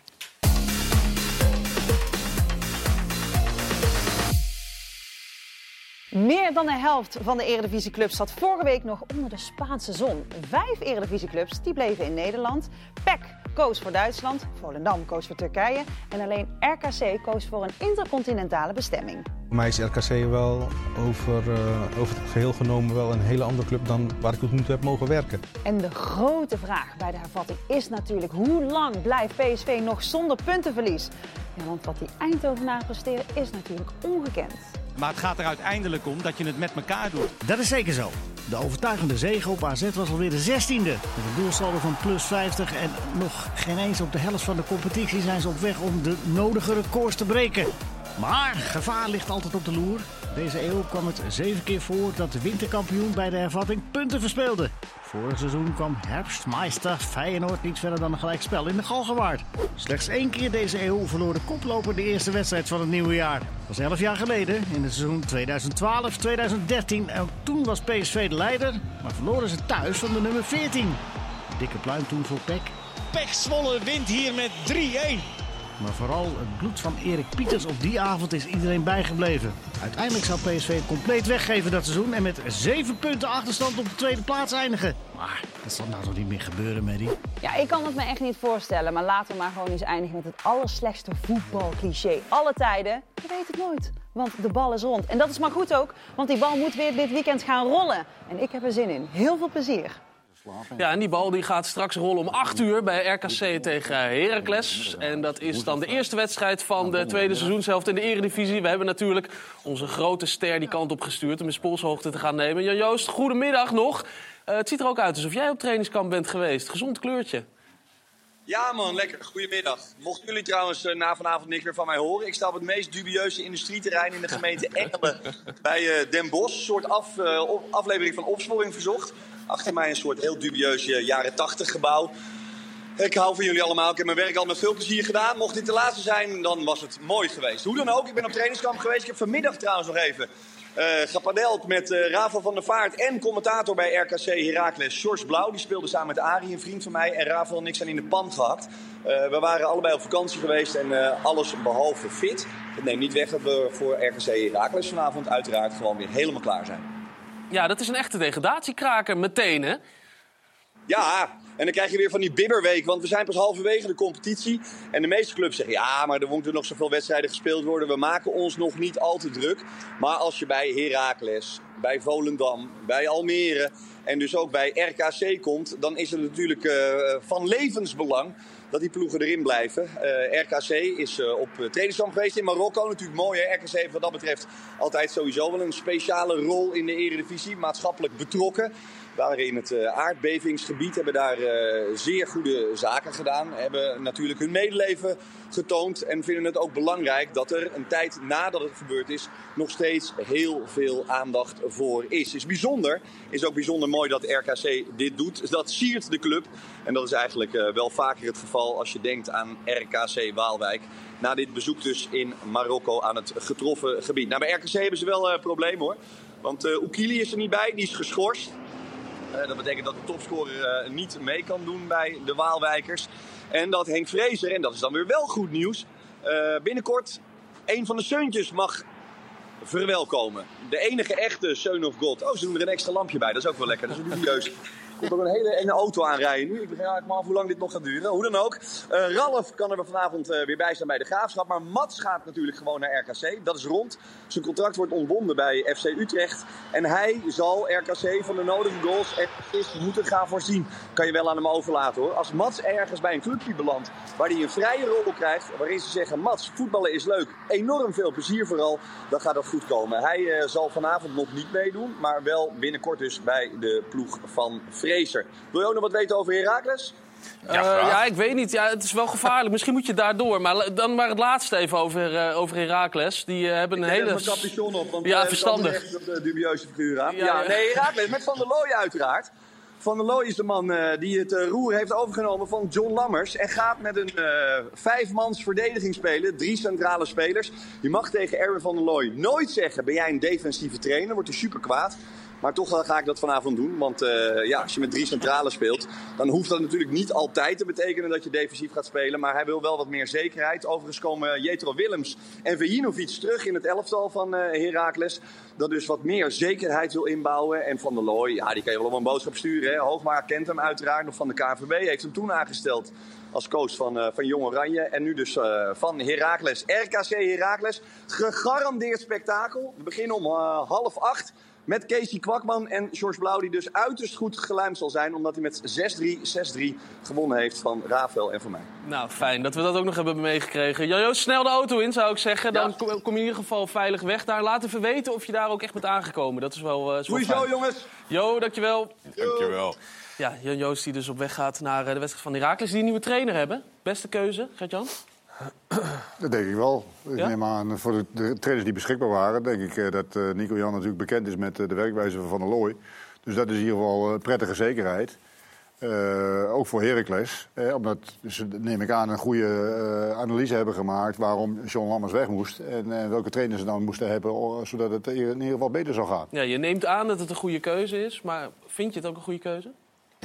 Meer dan de helft van de Eredivisieclubs zat vorige week nog onder de Spaanse zon. Vijf Eredivisieclubs die bleven in Nederland. PEC koos voor Duitsland, Volendam koos voor Turkije en alleen RKC koos voor een intercontinentale bestemming. Voor mij is RKC wel over, eh, over het geheel genomen wel een hele andere club dan waar ik tot nu toe heb mogen werken. En de grote vraag bij de hervatting is natuurlijk hoe lang blijft PSV nog zonder puntenverlies? Ja, want wat die Eindhovenaren presteren is natuurlijk ongekend. Maar het gaat er uiteindelijk om dat je het met elkaar doet. Dat is zeker zo. De overtuigende zege op AZ was alweer de 16e. Met een doelsaldo van plus 50 en nog geen eens op de helft van de competitie zijn ze op weg om de nodige records te breken. Maar gevaar ligt altijd op de loer. Deze eeuw kwam het zeven keer voor dat de winterkampioen bij de hervatting punten verspeelde. Vorig seizoen kwam Herbstmeister Feyenoord niet verder dan een gelijkspel in de Galgenwaard. Slechts één keer deze eeuw verloor de koploper de eerste wedstrijd van het nieuwe jaar. Dat was elf jaar geleden, in het seizoen 2012-2013. En toen was PSV de leider, maar verloren ze thuis van de nummer 14. Dikke pluim toen voor PEC. Pech Zwolle wint hier met 3-1. Maar vooral het bloed van Erik Pieters op die avond is iedereen bijgebleven. Uiteindelijk zou PSV compleet weggeven dat seizoen en met 7 punten achterstand op de tweede plaats eindigen. Maar dat zal nou toch niet meer gebeuren, Maddie? Ja, ik kan het me echt niet voorstellen, maar laten we maar gewoon eens eindigen met het allerslechtste voetbalcliché. Alle tijden, je weet het nooit, want de bal is rond. En dat is maar goed ook, want die bal moet weer dit weekend gaan rollen. En ik heb er zin in. Heel veel plezier. Ja, en die bal die gaat straks rollen om 8 uur bij RKC tegen Heracles. En dat is dan de eerste wedstrijd van de tweede seizoenshelft in de Eredivisie. We hebben natuurlijk onze grote ster die kant op gestuurd om in polshoogte te gaan nemen. Jan Joost, goedemiddag nog. Eh, het ziet er ook uit alsof jij op trainingskamp bent geweest. Gezond kleurtje. Ja man, lekker. Goedemiddag. Mochten jullie trouwens eh, na vanavond niks meer van mij horen... ik sta op het meest dubieuze industrieterrein in de gemeente Engelen bij eh, Den Bosch. Een soort af, aflevering van Opsporing Verzocht. Achter mij een soort heel dubieus eh, jaren 80 gebouw. Ik hou van jullie allemaal. Ik heb mijn werk al met veel plezier gedaan. Mocht dit de laatste zijn, dan was het mooi geweest. Hoe dan ook, ik ben op trainingskamp geweest. Ik heb vanmiddag trouwens nog even eh gepadeld met eh Rafael van der Vaart en commentator bij RKC Heracles, George Blauw. Die speelde samen met Arie, een vriend van mij. En Rafael en ik zijn in de pan gehad. Eh, we waren allebei op vakantie geweest en alles behalve fit. Dat neemt niet weg dat we voor RKC Heracles vanavond uiteraard gewoon weer helemaal klaar zijn. Ja, dat is een echte degradatiekraker meteen, hè? Ja, en dan krijg je weer van die bibberweek, want we zijn pas halverwege de competitie. En de meeste clubs zeggen, ja, maar er moeten nog zoveel wedstrijden gespeeld worden. We maken ons nog niet al te druk. Maar als je bij Heracles, bij Volendam, bij Almere en dus ook bij RKC komt... dan is het natuurlijk eh, van levensbelang dat die ploegen erin blijven. Eh, RKC is eh, op uh, trainingskamp geweest in Marokko. Natuurlijk mooi, hè? RKC heeft wat dat betreft altijd sowieso wel een speciale rol in de eredivisie. Maatschappelijk betrokken waren in het uh, aardbevingsgebied, hebben daar uh, zeer goede zaken gedaan. Hebben natuurlijk hun medeleven getoond en vinden het ook belangrijk dat er een tijd nadat het gebeurd is nog steeds heel veel aandacht voor is. Is bijzonder, is ook bijzonder mooi dat RKC dit doet. Dat siert de club en dat is eigenlijk uh, wel vaker het geval als je denkt aan RKC Waalwijk. Na dit bezoek dus in Marokko aan het getroffen gebied. Nou, bij RKC hebben ze wel een probleem hoor. Want uh, Oekili is er niet bij, die is geschorst. Uh, dat betekent dat de topscorer uh, niet mee kan doen bij de Waalwijkers. En dat Henk Vrezer, en dat is dan weer wel goed nieuws, uh, binnenkort een van de zeuntjes mag verwelkomen. De enige echte Son of God. Oh, ze doen er een extra lampje bij, dat is ook wel lekker, dat is dubieus. Komt ook een hele enge auto aanrijden nu. Ik begrijp eigenlijk maar af hoe lang dit nog gaat duren. Hoe dan ook. Eh, Ralf kan er vanavond eh, weer bij zijn bij de Graafschap. Maar Mats gaat natuurlijk gewoon naar RKC. Dat is rond. Zijn contract wordt ontbonden bij FC Utrecht. En hij zal RKC van de nodige goals en assists moeten gaan voorzien. Kan je wel aan hem overlaten hoor. Als Mats ergens bij een clubje belandt waar hij een vrije rol krijgt. Waarin ze zeggen, Mats, voetballen is leuk. Enorm veel plezier vooral. Dan gaat dat goed komen. Hij eh, zal vanavond nog niet meedoen. Maar wel binnenkort dus bij de ploeg van Fraser. Wil je ook nog wat weten over Heracles? Ja, ja, ik weet niet. Ja, het is wel gevaarlijk. Misschien moet je daardoor. Maar dan maar het laatste even over, eh over Heracles. Die eh, hebben een Ik heb hele... mijn capuchon op, want ja, eh, verstandig. er echt een dubieuze figuur aan. Ja, Ja, ja. nee, Herakles met Van der Looy uiteraard. Van der Looy is de man eh, die het eh, roer heeft overgenomen van John Lammers. En gaat met een eh vijfmans verdediging spelen. Drie centrale spelers. Je mag tegen Erwin van der Looy nooit zeggen: ben jij een defensieve trainer? Wordt hij super kwaad. Maar toch ga ik dat vanavond doen. Want eh, ja, als je met drie centralen speelt, dan hoeft dat natuurlijk niet altijd te betekenen dat je defensief gaat spelen. Maar hij wil wel wat meer zekerheid. Overigens komen Jetro Willems en Vejinovic terug in het elftal van eh Heracles. Dat dus wat meer zekerheid wil inbouwen. En Van der Looy, ja, die kan je wel op een boodschap sturen. Hè. Hoogmaar kent hem uiteraard nog van de KNVB. Heeft hem toen aangesteld als coach van, eh, van Jong Oranje. En nu dus van Heracles. RKC Heracles. Gegarandeerd spektakel. We beginnen om eh, half acht. Met Casey Kwakman en George Blauw, die dus uiterst goed geluimd zal zijn. Omdat hij met 6-3, 6-3 gewonnen heeft van Rafael en van mij. Nou, fijn dat we dat ook nog hebben meegekregen. Jojo, snel de auto in, zou ik zeggen. Dan kom, kom je in ieder geval veilig weg daar. Laat even weten of je daar ook echt bent aangekomen. Dat is wel, eh is wel zo, jongens. Jo, dankjewel. Dankjewel. Ja, Jan Joost die dus op weg gaat naar eh, de wedstrijd van Heracles. Die een nieuwe trainer hebben. Beste keuze, Gert-Jan? Dat denk ik wel. Ik Ja? neem aan, voor de, de trainers die beschikbaar waren, denk ik eh, dat eh, Nico Jan natuurlijk bekend is met eh, de werkwijze van Van der Looy. Dus dat is in ieder geval eh, prettige zekerheid. Ook voor Heracles. Eh, omdat ze, neem ik aan, een goede analyse hebben gemaakt waarom John Lammers weg moest. En welke trainers ze dan moesten hebben, zodat het in ieder geval beter zou gaan. Ja, je neemt aan dat het een goede keuze is. Maar vind je het ook een goede keuze?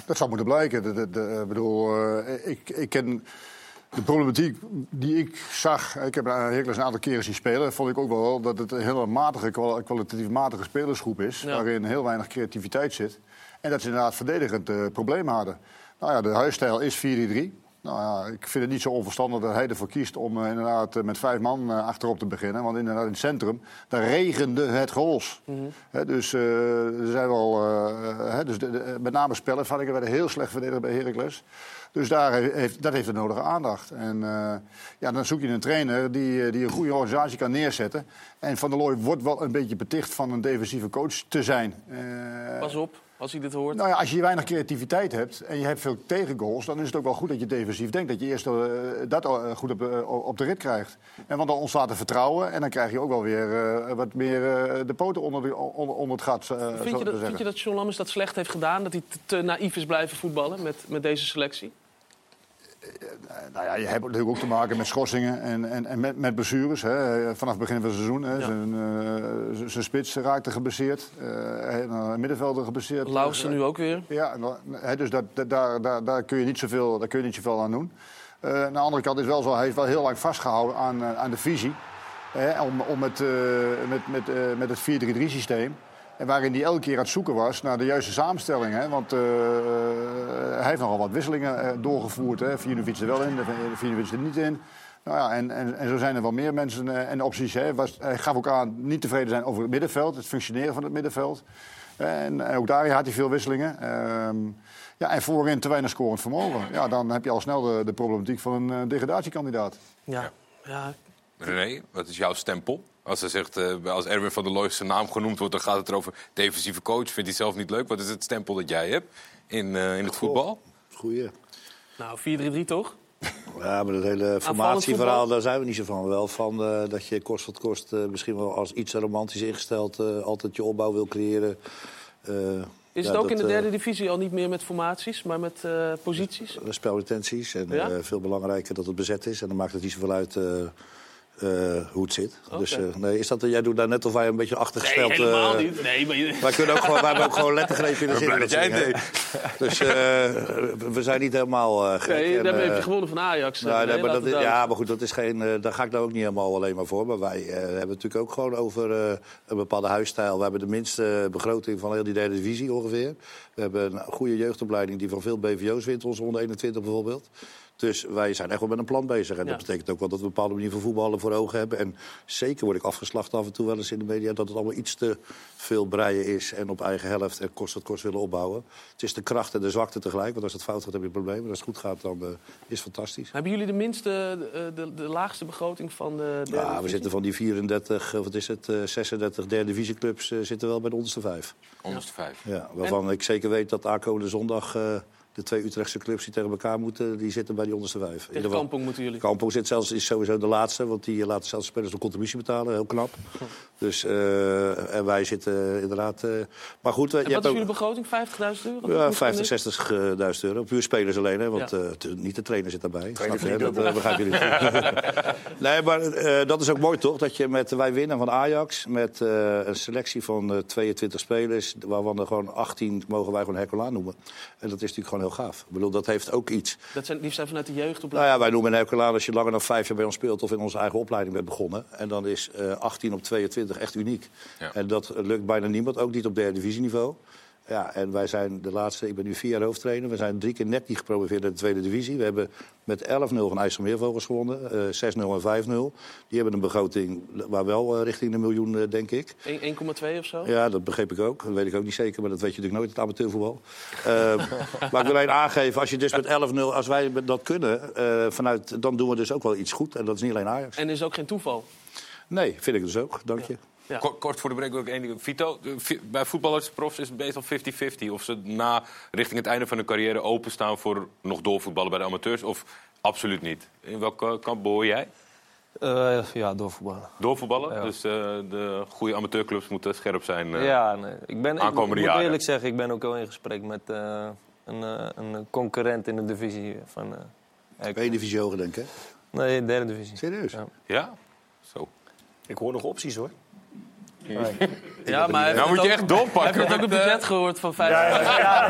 Dat zou moeten blijken. Dat, ik bedoel, ik, ik ken de problematiek die ik zag. Ik heb Heracles een aantal keren zien spelen. Vond ik ook wel dat het een hele matige, kwal- kwalitatief matige spelersgroep is. Ja. Waarin heel weinig creativiteit zit. En dat ze inderdaad verdedigend eh, problemen hadden. Nou ja, de huisstijl is 4-3. Nou ja, ik vind het niet zo onverstandig dat hij ervoor kiest om eh, inderdaad eh, met vijf man eh, achterop te beginnen. Want inderdaad in het centrum, daar regende het goals. Hè, dus er zijn wel, dus de- de- met name spellen ik er werden heel slecht verdedigd bij Heracles. Dus daar heeft, dat heeft de nodige aandacht. En ja, dan zoek je een trainer die, die een goede organisatie kan neerzetten. En Van der Looy wordt wel een beetje beticht van een defensieve coach te zijn. Pas op, als hij dit hoort. nou ja, als je weinig creativiteit hebt en je hebt veel tegengoals, dan is het ook wel goed dat je defensief denkt. Dat je eerst eh, dat eh, goed op, eh, op de rit krijgt. En want dan ontstaat er vertrouwen en dan krijg je ook wel weer wat meer de poten onder, de, onder, onder het gat. zo Vind je, te dat, zeggen. vind je dat John Lammers dat slecht heeft gedaan? Dat hij te, te naïef is blijven voetballen met, met deze selectie? Nou ja, je hebt natuurlijk ook te maken met schorsingen en, en, en met, met blessures. Hè. Vanaf het begin van het seizoen. Hè. Ja. Zijn, eh, z- zijn spits raakte geblesseerd. eh een middenvelder geblesseerd. Lauwsen nu ook weer. Ja, hè, dus dat, dat- daar, daar, daar, kun je niet zoveel, daar kun je niet zoveel aan doen. Eh, aan de andere kant is wel zo, hij heeft wel heel lang vastgehouden aan, eh, aan de visie. Hè, om, om het, eh, met, met, eh, met het 4-3-3 systeem. En waarin hij elke keer aan het zoeken was naar de juiste samenstelling. Hè? Want eh, hij heeft nogal wat wisselingen eh, doorgevoerd. Hè? Vinovic er wel in, Vinovic er niet in. Nou ja, en, en, en zo zijn er wel meer mensen eh, en opties. Hè? Was, hij gaf ook aan niet tevreden zijn over het middenveld, het functioneren van het middenveld. En, en ook daar had hij veel wisselingen. Ehm, ja, en voorin te weinig scorend vermogen. Ja, dan heb je al snel de, de problematiek van een eh, degradatiekandidaat. Ja. ja. René, wat is jouw stempel? Als, er zegt, eh, als Erwin van der Looy zijn naam genoemd wordt, dan gaat het erover defensieve coach. Vindt hij zelf niet leuk? Wat is het stempel dat jij hebt in, eh, in het voetbal? Goeie. Nou, 4-3-3 toch? Ja, maar dat hele formatieverhaal, daar zijn we niet zo van. Wel van eh, dat je kost wat kost, eh, misschien wel als iets romantisch ingesteld, eh, altijd je opbouw wil creëren. Eh, Is ja, het ook dat, in de derde divisie al niet meer met formaties, maar met eh, posities? spelretenties en Ja? eh, veel belangrijker dat het bezet is. En dan maakt het niet zoveel uit eh, hoe het zit. Dus eh, nee, is dat, jij doet daar net of wij een beetje achtergesteld... Nee, helemaal eh, niet. Nee, maar je- Wij, kunnen ook gewoon, wij hebben ook gewoon lettergrepen in de zin. dat jij ding, hè. Dus eh, we zijn niet helemaal eh gek. Nee, En, daarmee heb je gewonnen van Ajax. nou, nee, nee, maar dat is- ja, maar goed, dat is geen, eh, daar ga ik nou ook niet helemaal alleen maar voor. Maar wij eh, hebben het natuurlijk ook gewoon over eh, een bepaalde huisstijl. We hebben de minste begroting van heel die derde divisie ongeveer. We hebben een goede jeugdopleiding die van veel BVO's wint, onze 121 bijvoorbeeld. Dus wij zijn echt wel met een plan bezig. En Ja. dat betekent ook wel dat we een bepaalde manier van voetballen voor ogen hebben. En zeker word ik afgeslacht af en toe wel eens in de media... dat het allemaal iets te veel breien is en op eigen helft en kost het kost willen opbouwen. Het is de kracht en de zwakte tegelijk. Want als het fout gaat heb je een probleem. Maar als het goed gaat dan eh, is het fantastisch. Hebben jullie de minste, de, de, de laagste begroting van de derde Ja, we zitten van die 34, of wat is het, eh, 36 derde divisieclubs... eh, zitten wel bij de onderste vijf. Onderste vijf. Ja, waarvan ik zeker weet dat aankomende zondag... eh, de twee Utrechtse clubs die tegen elkaar moeten, die zitten bij die onderste vijf. Tegen geval- Kampong moeten jullie. Kampong zit zelfs, is sowieso de laatste, want die laten zelfs spelers een contributie betalen. Heel knap. Dus, eh, en wij zitten inderdaad... eh, maar goed, eh, En je wat hebt is ook... jullie begroting? 50.000 euro? Ja, Moet 50, dat 60.000 euro. Puur spelers alleen, hè, want Ja. eh, niet de trainer zit daarbij. Trainer je, Dat eh, begrijpen jullie. nee, maar eh, dat is ook mooi toch? Dat je met wij winnen van Ajax met eh, een selectie van eh, 22 spelers, waarvan er gewoon 18 mogen wij gewoon Herculaan noemen. En dat is natuurlijk gewoon heel gaaf. Ik bedoel, dat heeft ook iets. Dat zijn, die zijn vanuit de jeugdopleiding. Nou ja, wij noemen een Herculaan als je langer dan vijf jaar bij ons speelt of in onze eigen opleiding bent begonnen. En dan is eh 18 op 22 echt uniek. Ja. En dat lukt bijna niemand, ook niet op derde divisieniveau. Ja, en wij zijn de laatste, ik ben nu vier jaar hoofdtrainer. We zijn drie keer net niet gepromoveerd in de tweede divisie. We hebben met 11-0 van IJsselmeervogels gewonnen, eh 6-0 en 5-0. Die hebben een begroting waar wel eh, richting de miljoen, eh, denk ik. 1,2 of zo? Ja, dat begreep ik ook. Dat weet ik ook niet zeker, maar dat weet je natuurlijk nooit in het amateurvoetbal. Eh, maar ik wil alleen aangeven, als je dus met 11-0, als wij dat kunnen, eh, vanuit, dan doen we dus ook wel iets goed. En dat is niet alleen Ajax. En is ook geen toeval. Nee, vind ik dus ook. Dank je. Ja. Kort, kort voor de break ook één ding. Vito, bij voetballers, profs is het meestal 50-50. Of ze na, richting het einde van hun carrière openstaan voor nog doorvoetballen bij de amateurs. Of absoluut niet. In welke kamp behoor jij? Eh, ja, doorvoetballen. Doorvoetballen? Ja. Dus eh, de goede amateurclubs moeten scherp zijn. eh, ja, nee. ik, ben, ik moet jaren. eerlijk zeggen, ik ben ook al in gesprek met eh, een, eh, een concurrent in de divisie van... eh Eén divisie hoger, denk ik. hè? Nee, derde divisie. Serieus? Ja. Ja? Zo. Ik hoor nog opties hoor. Ja, maar Nou moet je echt doorpakken, heeft net ook een eh, budget gehoord van 5 Maar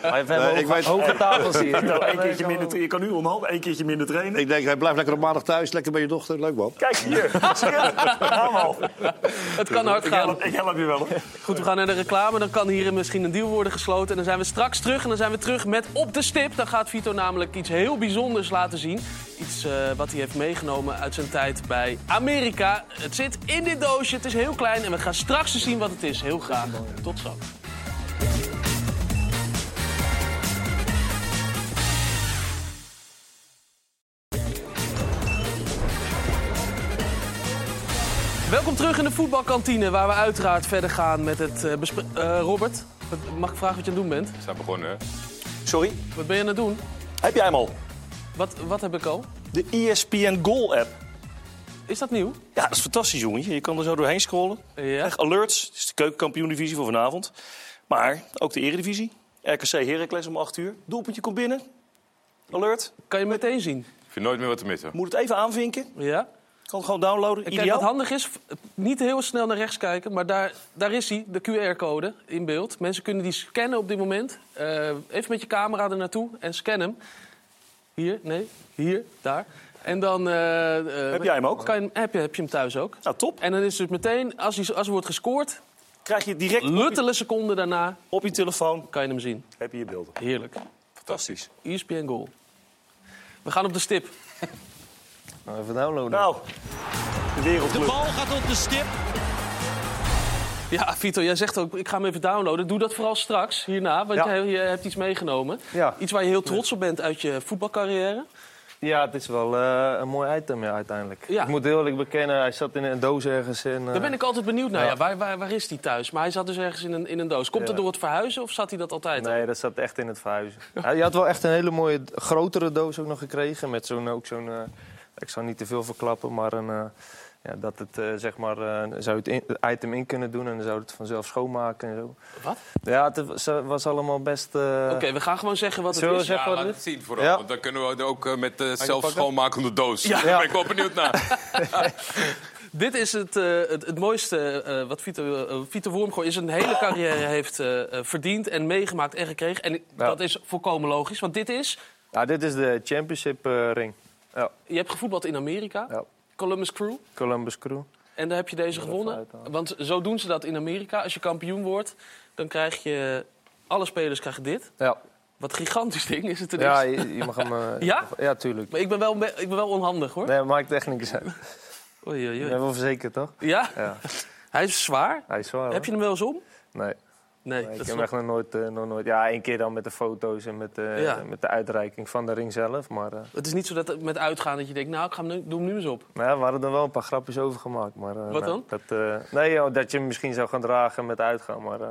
we hebben Nee, hoge, ik weet- hoge tafels hier. Nou, keertje minder, je kan nu omhoog, één keertje minder trainen. Ik denk, hij blijft lekker op maandag thuis, lekker bij je dochter. Leuk man. Kijk hier, je? Allemaal. Het kan hard Ik gaan. help, ik help je wel. hoor. Goed, we gaan naar de reclame. Dan kan hier misschien een deal worden gesloten. En dan zijn we straks terug. En dan zijn we terug met Op de Stip. Dan gaat Vito namelijk iets heel bijzonders laten zien. Iets eh, wat hij heeft meegenomen uit zijn tijd bij Amerika. Het zit in dit doosje. Het is heel klein. En we gaan straks eens zien wat het is. Heel graag. Tot zo. Welkom terug in de voetbalkantine, waar we uiteraard verder gaan met het eh bespre- eh, Robert, wat- mag ik vragen wat je aan het doen bent? We zijn begonnen? Sorry, Wat ben je aan het doen? heb jij hem al? Wat, wat heb ik al? De ESPN Goal app. Is dat nieuw? Ja, dat is fantastisch, jongetje. Je kan er zo doorheen scrollen. Ja. Echt alerts. Het is de keukenkampioen-divisie voor vanavond. Maar ook de eredivisie. RKC Heracles om 8 uur. Doelpuntje komt binnen. Alert. Kan je meteen zien? Ik vind nooit meer wat te missen. Moet het even aanvinken. Ja. Kan het gewoon downloaden. En kijk, Ideaal. wat handig is, niet heel snel naar rechts kijken, maar daar, daar is hij, de QR-code in beeld. Mensen kunnen die scannen op dit moment. Eh, even met je camera er naartoe en scan hem. Hier, nee, hier, daar. En dan... eh, eh, Heb jij hem ook? Kan je, heb, je, heb je hem thuis ook. Nou, top. En dan is het dus meteen, als, hij, als er wordt gescoord, Krijg je direct je, luttele seconden daarna op je telefoon. kan je hem zien. Heb je je beelden. Heerlijk. Fantastisch. ESPN Goal. We gaan op de stip. Nou, even downloaden. Nou, de De wereldclub. bal gaat op de stip. Ja, Vito, jij zegt ook, ik ga hem even downloaden. Doe dat vooral straks, hierna, want Ja. jij, je hebt iets meegenomen. Ja. Iets waar je heel trots op bent uit je voetbalcarrière. Ja, het is wel eh, een mooi item ja, uiteindelijk. Ja. Ik moet heel eerlijk bekennen, hij zat in een doos ergens. En, eh, Daar ben ik altijd benieuwd naar. Ja. ja. waar, waar, waar is hij thuis? Maar hij zat dus ergens in een, in een doos. Komt het door het verhuizen of zat hij dat altijd al? Nee, dat zat echt in het verhuizen. Je had wel echt een hele mooie, grotere doos ook nog gekregen. Met zo'n, ook zo'n, eh, ik zal niet te veel verklappen, maar een, eh, ja, dat het, eh, zeg maar, eh, zou het, in- het item in kunnen doen en dan zou het vanzelf schoonmaken en zo. Wat? Ja, het was, was allemaal best... eh, Oké, we gaan gewoon zeggen wat het Zullen we is. zeggen Ja, wat laat het het is? zien vooral. Ja. Want dan kunnen we er ook met de zelf schoonmakende doos. Ja. Daar ben ik wel benieuwd naar. Dit is het, eh, het, het mooiste eh, wat Vito, uh, Vito Wormgoor in zijn hele carrière heeft verdiend en meegemaakt en gekregen. En dat is volkomen logisch, want dit is... Ja, dit is de championship eh, ring. Ja, Je hebt gevoetbald in Amerika, Ja. Columbus Crew. Columbus Crew. En daar heb je deze gewonnen. Want zo doen ze dat in Amerika. Als je kampioen wordt, dan krijg je... Alle spelers krijgen dit. Ja, Wat een gigantisch ding is het ten ja je, je mag hem... eh, Ja? Ja, tuurlijk. Maar ik ben wel, ik ben wel onhandig, hoor. Nee, maakt echt niks uit. Oei, oei, wel verzekerd, toch? Ja? Ja. Hij is zwaar. Hij is zwaar, Heb je hem wel eens om? Nee. Nee, ik dat heb echt nog nooit, eh, nog nooit... Ja, één keer dan met de foto's en met, de Ja. met de uitreiking van de ring zelf. Maar eh, Het is niet zo dat het met uitgaan dat je denkt, nou, ik ga hem nu, doe hem nu eens op. nou ja, we hadden er wel een paar grapjes over gemaakt. Maar, eh, Wat nee, dan? Dat, eh, nee, joh, dat je hem misschien zou gaan dragen met uitgaan. Maar, eh,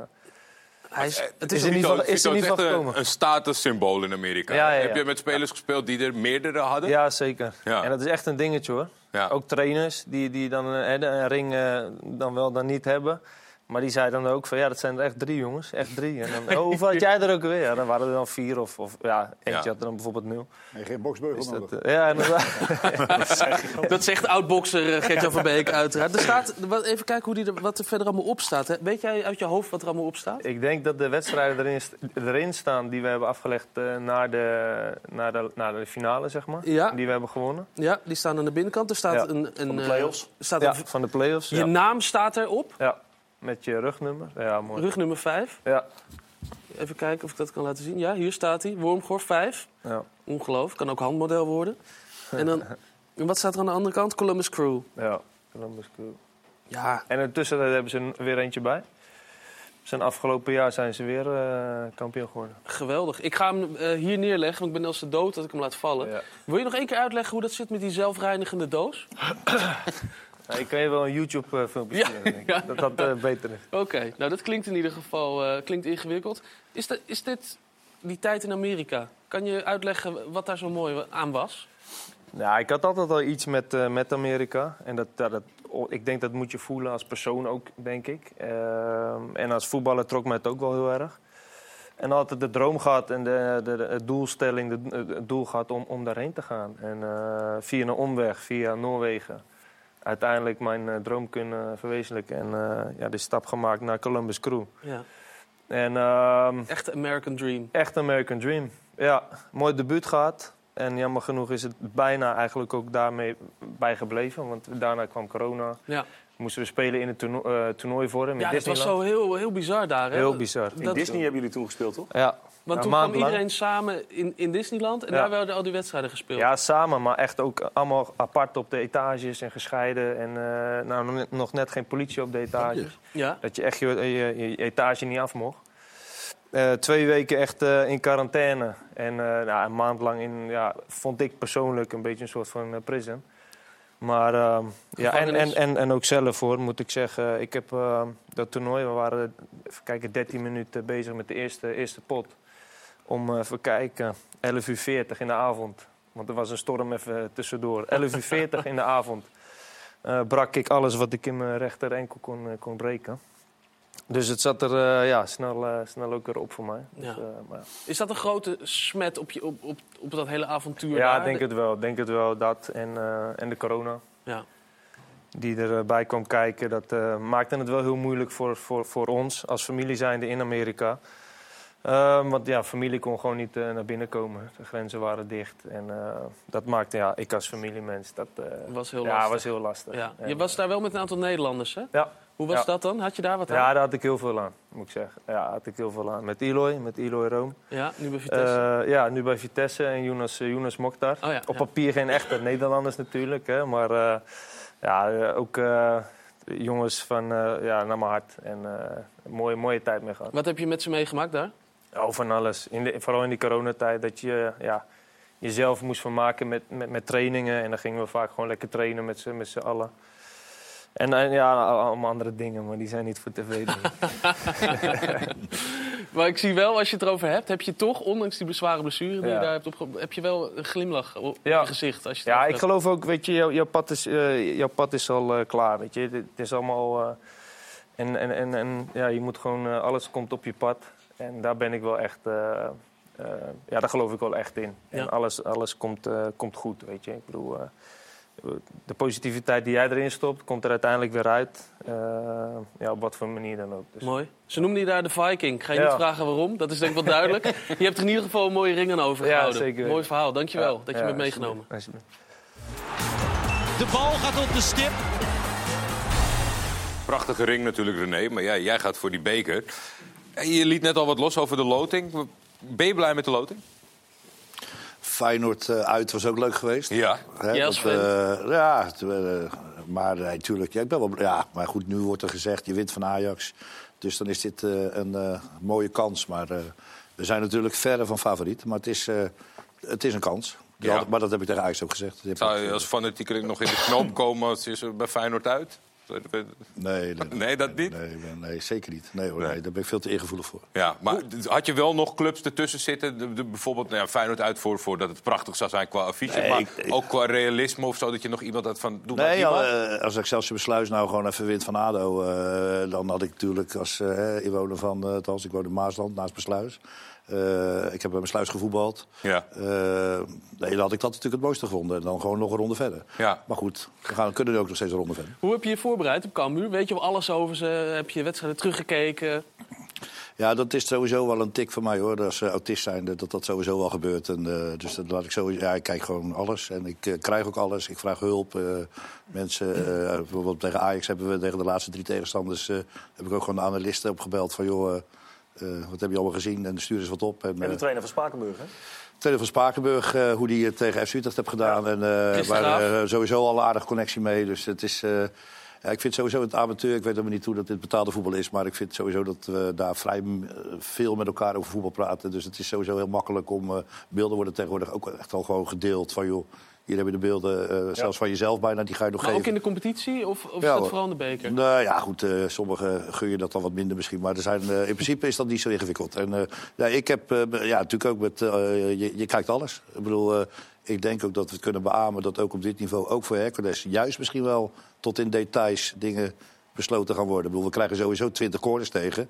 Hij is, het is is er niet Vito- van, is er is van echt gekomen. een, een statussymbool in Amerika. Ja, ja, ja. Heb je met spelers gespeeld die er meerdere hadden? Ja, zeker. Ja. En dat is echt een dingetje hoor. Ja. Ook trainers die, die dan eh, een ring eh, dan wel dan niet hebben. Maar die zeiden dan ook van ja, dat zijn er echt drie jongens. Echt drie. En dan, oh, hoeveel had jij er ook weer? Ja, dan waren er dan vier of, of ja, eentje Ja. had er dan bijvoorbeeld nul. Nee, geen boksbeugel Dus nodig. dat, eh, ja, inderdaad. Dat zegt oud-bokser eh, Gert-Jan van Beek uiteraard. Er staat, wat- even kijken hoe die er, wat er verder allemaal op staat. Hè. Weet jij uit je hoofd wat er allemaal op staat? Ik denk dat de wedstrijden erin, erin staan die we hebben afgelegd eh, naar, de, naar, de, naar de finale, zeg maar. Ja. Die we hebben gewonnen. Ja, die staan aan de binnenkant. Er staat Ja, een... een van de eh, play-offs. staat Ja, een- van de play-offs. je Ja. naam staat erop. ja, met je rugnummer. Ja, mooi. Rug nummer 5. Ja, Even kijken of ik dat kan laten zien. Ja, hier staat hij. Wormgoor 5. ja, Ongelooflijk. Kan ook handmodel worden. En dan... En wat staat er aan de andere kant? Columbus Crew. ja. Columbus Crew. Ja, En intussen hebben ze er weer eentje bij. Zijn afgelopen jaar zijn ze weer eh, kampioen geworden. geweldig. Ik ga hem eh, hier neerleggen, want ik ben als de dood dat ik hem laat vallen. Ja. Wil je nog één keer uitleggen hoe dat zit met die zelfreinigende doos? Ik kan je wel een YouTube-filmpje Ja, sturen, denk ik. ja. Dat dat eh, beter is. Oké, nou dat klinkt in ieder geval eh, klinkt ingewikkeld. Is, dat, is dit die tijd in Amerika? Kan je uitleggen wat daar zo mooi aan was? Ja, ik had altijd al iets met, eh, met Amerika. En dat, dat, dat- oh, ik denk dat moet je voelen als persoon ook, denk ik. Ehm, en als voetballer trok mij het ook wel heel erg. En altijd de droom gehad en de, de, de doelstelling, de, het doel gehad om, om daarheen te gaan. En eh, via een omweg, via Noorwegen, uiteindelijk mijn eh, droom kunnen verwezenlijken. En eh, ja, de stap gemaakt naar Columbus Crew. Ja. En ehm, Echt American Dream. Echt American Dream. Ja, mooi debuut gehad. En jammer genoeg is het bijna eigenlijk ook daarmee bijgebleven. Want daarna kwam corona. Ja, Moesten we spelen in het toernooi, eh, toernooivorm in ja dat was zo heel, heel bizar daar. Hè? Heel bizar. In Dat- Disney hebben jullie toen gespeeld, toch? Ja. Want toen kwam lang. iedereen samen in, in Disneyland en Ja. daar werden al die wedstrijden gespeeld. Ja, samen, maar echt ook allemaal apart op de etages en gescheiden. En eh, nou, nog net- geen politie op de etages. Ja. Dat je echt je, je, je etage niet af mocht. Eh, twee weken echt eh, in quarantaine. En nou, een maand lang in, ja, vond ik persoonlijk een beetje een soort van prison. Maar ehm, ja, en, en, en, en ook zelf hoor, moet ik zeggen. Ik heb eh, dat toernooi, we waren even kijken, 13 minuten bezig met de eerste, eerste pot. Om eh, even kijken, 11 uur 40 in de avond. Want er was een storm even tussendoor. 11 uur 40 in de avond eh, brak ik alles wat ik in mijn rechter enkel kon, eh, kon breken. Dus het zat er eh, ja, snel, eh, snel ook weer op voor mij. Dus, Ja. eh, maar ja. Is dat een grote smet op, je, op, op, op dat hele avontuur Ja, daar? denk het wel. Denk het wel. Dat en, eh, en de corona. Ja. Die erbij kwam kijken, dat eh, maakte het wel heel moeilijk voor, voor, voor ons als familie zijnde in Amerika. Ehm, want ja, familie kon gewoon niet eh, naar binnen komen. De grenzen waren dicht. En eh, dat maakte, ja, ik als familiemens, dat eh, was heel ja, lastig. was heel lastig. Ja. En, Je was daar wel met een aantal Nederlanders, hè? Ja. Hoe was Ja. dat dan? Had je daar wat aan? Ja, daar had ik heel veel aan, moet ik zeggen. Ja, had ik heel veel aan. Met Eloy, met Eloy Room. Ja, nu bij Vitesse. Ja, nu bij Vitesse en Jonas, Jonas Mokhtar. Oh ja, Op papier geen echte Nederlanders natuurlijk, hè, maar ja, ook jongens van ja, naar mijn hart. En een mooie, mooie tijd mee gehad. Wat heb je met ze meegemaakt daar? Oh, van alles. In de, vooral in die coronatijd dat je ja, jezelf moest vermaken met, met, met trainingen. En dan gingen we vaak gewoon lekker trainen met z'n met z'n allen. En, en ja, allemaal andere dingen, maar die zijn niet voor tv. Maar ik zie wel, als je het erover hebt, heb je toch, ondanks die zware blessure die je daar hebt opge... heb je wel een glimlach op Ja. je gezicht. Als je het Ja, ik hebt. geloof ook, weet je, jouw, jouw, pad, is, eh, jouw pad is al eh, klaar, weet je. Het is allemaal... eh, en en, en, en ja, je moet gewoon... eh, alles komt op je pad. En daar ben ik wel echt... eh, eh, ja, daar geloof ik wel echt in. Ja. En alles, alles komt, eh, komt goed, weet je. Ik bedoel... eh, de positiviteit die jij erin stopt, komt er uiteindelijk weer uit. Eh, ja, op wat voor manier dan ook. Dus. Mooi. Ze noemden je daar de Viking. Ik ga je Ja. niet vragen waarom, dat is denk ik wel duidelijk. je hebt er in ieder geval een mooie ring aan overgehouden. Ja, zeker. Mooi verhaal, dankjewel Ja, dat je ja, me hebt meegenomen. alsjeblieft. De bal gaat op de stip. Prachtige ring natuurlijk, René. Maar ja, jij gaat voor die beker. Je liet net al wat los over de loting. Ben je blij met de loting? Feyenoord eh, uit was ook leuk geweest. Ja. Dat, eh, ja, eh, maar nee, tuurlijk. Ja, ik ben wel, ja, maar goed, nu wordt er gezegd, je wint van Ajax. Dus dan is dit eh, een eh, mooie kans. Maar eh, we zijn natuurlijk verre van favoriet. Maar het is, eh, het is een kans. Ja. Ja, maar dat heb ik tegen Ajax ook gezegd. Zou je als fanatiekeling nog in de knoop komen als je bij Feyenoord uit? Nee, nee, Nee, dat niet? nee, nee, zeker niet. Nee, hoor, Nee. daar ben ik veel te eergevoelig voor. Ja, maar had je wel nog clubs ertussen zitten? De, de- bijvoorbeeld nou ja, Feyenoord uit voor, voor dat het prachtig zou zijn qua affiche. Maar ik- ik- ook qua realisme of zo, dat je nog iemand had van... Doe Nee, die ja, maar. eh, als Excelsior Besluis nou gewoon even wint van ADO... eh, dan had ik natuurlijk als eh, inwoner van... Uh, althans, ik woon in Maasland, naast Besluis. Eh, ik heb bij Besluis gevoetbald. Ja. Eh, nee, dan had ik dat natuurlijk het mooiste gevonden. En dan gewoon nog een ronde verder. Ja. Maar goed, we gaan, kunnen nu ook nog steeds een ronde verder. Hoe heb je je voorbereid op Cambuur? Weet je wel alles over ze? Heb je wedstrijden teruggekeken? Ja, dat is sowieso wel een tik van mij hoor. Als uh, autist zijnde, dat dat sowieso wel gebeurt. En, uh, dus dat laat ik sowieso. Ja, ik kijk gewoon alles. En ik uh, krijg ook alles. Ik vraag hulp. Uh, mensen, bijvoorbeeld tegen Ajax hebben we tegen de laatste drie tegenstanders. heb ik ook gewoon de analisten opgebeld van joh. Wat heb je allemaal gezien? En stuur eens wat op. En, en de trainer van Spakenburg, hè? trainer van Spakenburg, uh, hoe die het tegen FC Utrecht heeft gedaan. Ja. En uh, waar uh, sowieso al een aardige connectie mee. Dus het is. uh, ja, ik vind sowieso het amateur, ik weet helemaal niet hoe dat dit betaalde voetbal is, maar ik vind sowieso dat we daar vrij uh, veel met elkaar over voetbal praten. Dus het is sowieso heel makkelijk om uh, beelden worden tegenwoordig ook echt al gewoon gedeeld van joh. Hier heb je de beelden, uh, ja. zelfs van jezelf bijna, die ga je nog maar geven. ook in de competitie of, of is dat vooral in de beker? Nou ja, goed, uh, sommigen gun je dat dan wat minder misschien. Maar er zijn, uh, in principe is dat niet zo ingewikkeld. En ja, ik heb ja, natuurlijk ook met. je, je kijkt alles. Ik bedoel, ik denk ook dat we het kunnen beamen dat ook op dit niveau, ook voor Hercules, juist misschien wel tot in details dingen besloten gaan worden. Ik bedoel, we krijgen sowieso 20 corners tegen.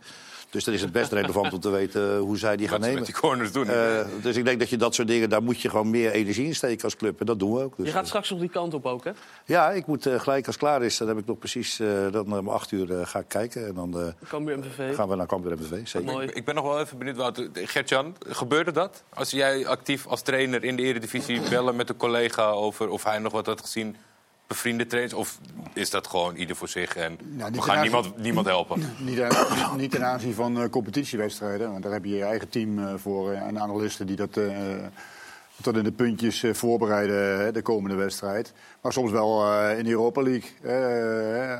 Dus dan is het best relevant om te weten hoe zij die gaan nemen. met die corners doen. Uh, dus ik denk dat je dat soort dingen, daar moet je gewoon meer energie in steken als club. En dat doen we ook. Dus, je gaat straks nog die kant op ook, hè? Ja, ik moet uh, gelijk als het klaar is, dan heb ik nog precies, uh, dan om acht uur uh, ga ik kijken. En dan MVV. gaan we naar Cambuur MVV, zeker. Ik, ik ben nog wel even benieuwd, Wouter. Gert-Jan, gebeurde dat? Als jij actief als trainer in de Eredivisie bellen met een collega over of hij nog wat had gezien bevriende trainers? Of is dat gewoon ieder voor zich en Nou, we gaan niemand, niemand helpen? Niet, aan- niet ten aanzien van eh, competitiewedstrijden. Want daar heb je je eigen team eh, voor eh, en analisten die dat eh, tot in de puntjes voorbereiden de komende wedstrijd. Maar soms wel in de Europa League.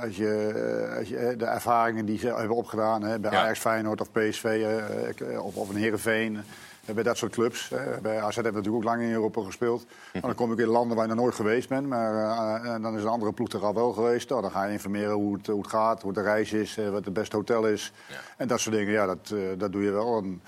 als je, als je de ervaringen die ze hebben opgedaan bij Ja. Ajax, Feyenoord of PSV of, of een Heerenveen. Eh, bij dat soort clubs. eh, bij AZ hebben we natuurlijk ook lang in Europa gespeeld. Maar dan kom ik in landen waar je nog nooit geweest bent. Maar eh, en dan is een andere ploeg er al wel geweest. Nou, dan ga je informeren hoe het, hoe het gaat, hoe de reis is, eh, wat het beste hotel is. En dat soort dingen, ja, dat, eh, dat doe je wel. En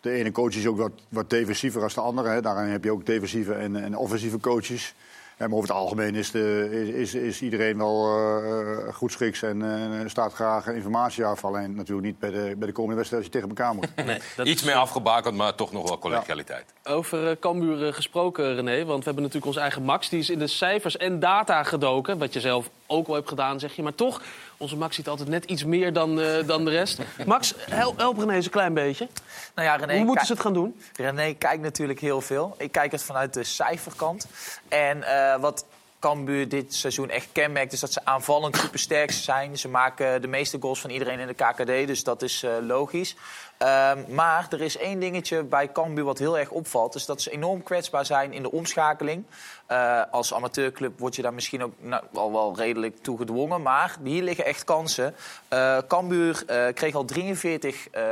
de ene coach is ook wat, wat defensiever als de andere. Hè. Daarin heb je ook defensieve en, en offensieve coaches. Ja, maar over het algemeen is, de, is, is, is iedereen wel uh, goed schiks en uh, staat graag informatie af. Alleen natuurlijk niet bij de, bij de komende wedstrijd als je tegen elkaar moet. Nee, Iets is- meer afgebakend, maar toch nog wel collegialiteit. Over uh, Cambuur gesproken, René. Want we hebben natuurlijk onze eigen Max. Die is in de cijfers en data gedoken. Wat je zelf ook wel hebt gedaan, zeg je. Maar toch, onze Max ziet altijd net iets meer dan, uh, dan de rest. Max, help, help René eens een klein beetje. Nou ja, René, Hoe moeten ze het gaan doen? René kijkt natuurlijk heel veel. Ik kijk het vanuit de cijferkant. En eh, wat Cambuur dit seizoen echt kenmerkt... is dat ze aanvallend supersterk zijn. Ze maken de meeste goals van iedereen in de KKD, dus dat is eh, logisch. Ehm, maar er is één dingetje bij Cambuur wat heel erg opvalt. is dat ze enorm kwetsbaar zijn in de omschakeling. Eh, als amateurclub word je daar misschien ook nou, al wel redelijk toe gedwongen. Maar hier liggen echt kansen. Eh Cambuur kreeg al 43 eh,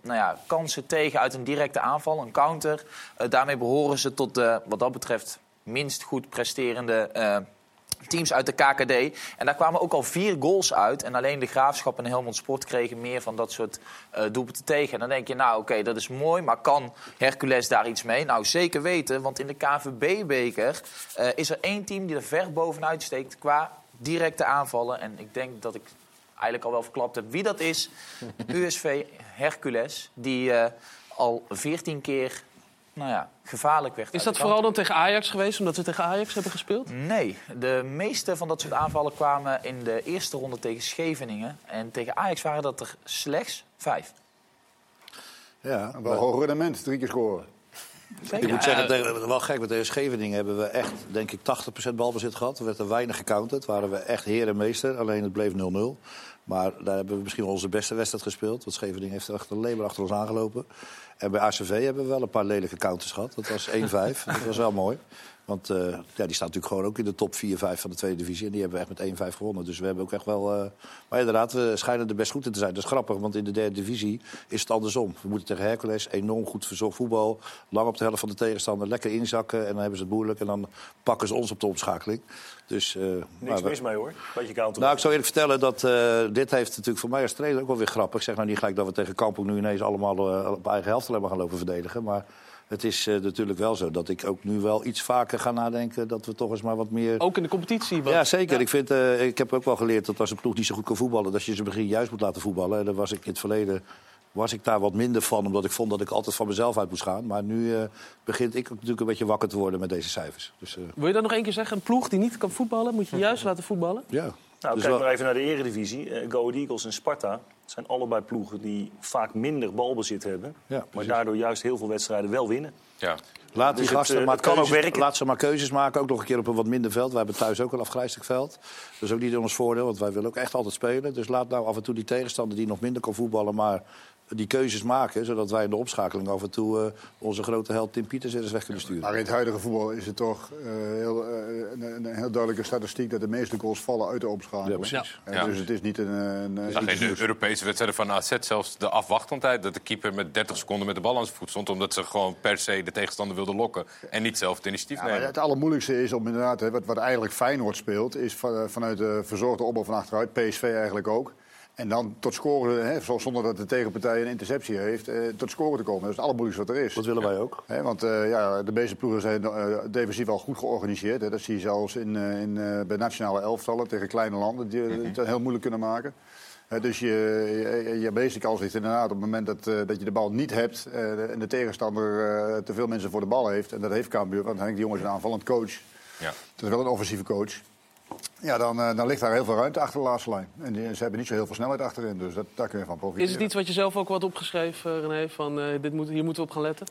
nou ja, kansen tegen uit een directe aanval, een counter. Daarmee behoren ze tot de, wat dat betreft, minst goed presterende eh, teams uit de KKD. En daar kwamen ook al vier goals uit. En alleen de Graafschap en Helmond Sport kregen meer van dat soort eh doelpunten tegen. En dan denk je, nou oké, dat is mooi, maar kan Hercules daar iets mee? Nou, zeker weten, want in de KVB-beker eh, is er één team die er ver bovenuit steekt qua directe aanvallen. En ik denk dat ik eigenlijk al wel verklapt heb wie dat is. USV Hercules, die al 14 keer nou ja, gevaarlijk werd. Is dat vooral dan tegen Ajax geweest, omdat we tegen Ajax hebben gespeeld? Nee, de meeste van dat soort aanvallen kwamen in de eerste ronde tegen Scheveningen. En tegen Ajax waren dat er slechts vijf. Ja, Wel hoog rendement, drie keer scoren. Ik moet zeggen, tegen, wel gek, met deze Scheveningen hebben we echt, denk ik, 80% balbezit gehad. Er werd er weinig gecounterd, waren we echt heer en meester. Alleen het bleef 0-0. Maar daar hebben we misschien onze beste wedstrijd gespeeld. Want Scheveningen heeft er echt alleen maar achter ons aangelopen. En bij ACV hebben we wel een paar lelijke counters gehad. Dat was 1-5, dat was wel mooi. Want eh, ja, die staat natuurlijk gewoon ook in de top 4-5 van de tweede divisie. En die hebben we echt met 1-5 gewonnen. Dus we hebben ook echt wel... eh, Maar inderdaad, we schijnen er best goed in te zijn. Dat is grappig, want in de derde divisie is het andersom. We moeten tegen Hercules enorm goed verzorgd voetbal. Lang op de helft van de tegenstander, lekker inzakken. En dan hebben ze het moeilijk. En dan pakken ze ons op de omschakeling. Dus, eh, Niks maar we- mis mee hoor. Beetje nou, ik zou eerlijk vertellen dat dit heeft natuurlijk voor mij als trainer ook wel weer grappig. Ik zeg nou niet gelijk dat we tegen Kampong nu ineens allemaal op eigen helft hebben gaan lopen verdedigen. Maar het is eh, natuurlijk wel zo dat ik ook nu wel iets vaker ga nadenken dat we toch eens maar wat meer... Ook in de competitie? wat- Ja, zeker. Ik, vind, eh, ik heb ook wel geleerd dat als een ploeg niet zo goed kan voetballen... dat je ze begin juist moet laten voetballen. En daar was ik in het verleden was ik daar wat minder van... omdat ik vond dat ik altijd van mezelf uit moest gaan. Maar nu eh, begint ik ook natuurlijk een beetje wakker te worden met deze cijfers. Dus, Wil je dat nog één keer zeggen? Een ploeg die niet kan voetballen, moet je juist laten voetballen? ja. Nou, Dus kijk maar even naar de eredivisie. Eh Go Ahead Eagles en Sparta. Het zijn allebei ploegen die vaak minder balbezit hebben. Ja, maar daardoor juist heel veel wedstrijden wel winnen. Ja. Laat die Dus gasten eh, maar het kan ook keuzes, werken. laat ze maar keuzes maken. Ook nog een keer op een wat minder veld. We hebben thuis ook een afgrijzelijk veld. Dat is ook niet in ons voordeel, want wij willen ook echt altijd spelen. Dus laat nou af en toe die tegenstander die nog minder kan voetballen... maar die keuzes maken, zodat wij in de opschakeling af en toe... eh, onze grote held Tim Pieters er eens weg kunnen sturen. Maar in het huidige voetbal is het toch eh, heel, eh, een, een heel duidelijke statistiek dat de meeste goals vallen uit de opschakeling. Ja, precies. Ja. Dus het is niet een. een, een Ik zag iets in de. Europese wedstrijden van AZ zelfs de afwachtendheid. Dat de keeper met 30 seconden met de bal aan zijn voet stond. Omdat ze gewoon per se de tegenstander wilden lokken. En niet zelf het initiatief Ja, maar nemen. het allermoeilijkste is om inderdaad, hè, wat, wat eigenlijk Feyenoord speelt, is van- vanuit de verzorgde opbouw van achteruit, PSV eigenlijk ook. En dan tot scoren, hè, zo- zonder dat de tegenpartij een interceptie heeft, eh, tot scoren te komen. Dat is het allermoeilijkste wat er is. Dat willen wij ook. Hè, want eh, ja, de meeste ploegen zijn eh, defensief al goed georganiseerd. Hè. Dat zie je zelfs in, eh, in, eh, bij nationale elftallen tegen kleine landen die Mhm. het heel moeilijk kunnen maken. Hè, dus je, je, je basic kans ligt inderdaad op het moment dat, eh, dat je de bal niet hebt eh, en de tegenstander eh, te veel mensen voor de bal heeft. En dat heeft Cambuur, want Henk de Jong is een aanvallend coach. Ja. Het is wel een offensieve coach. Ja, dan, eh, dan ligt daar heel veel ruimte achter de laatste lijn. En die- ze hebben niet zo heel veel snelheid achterin, dus dat, daar kun je van profiteren. Is het iets wat je zelf ook wat opgeschreven, eh, René? Van eh, dit moet, hier moeten we op gaan letten?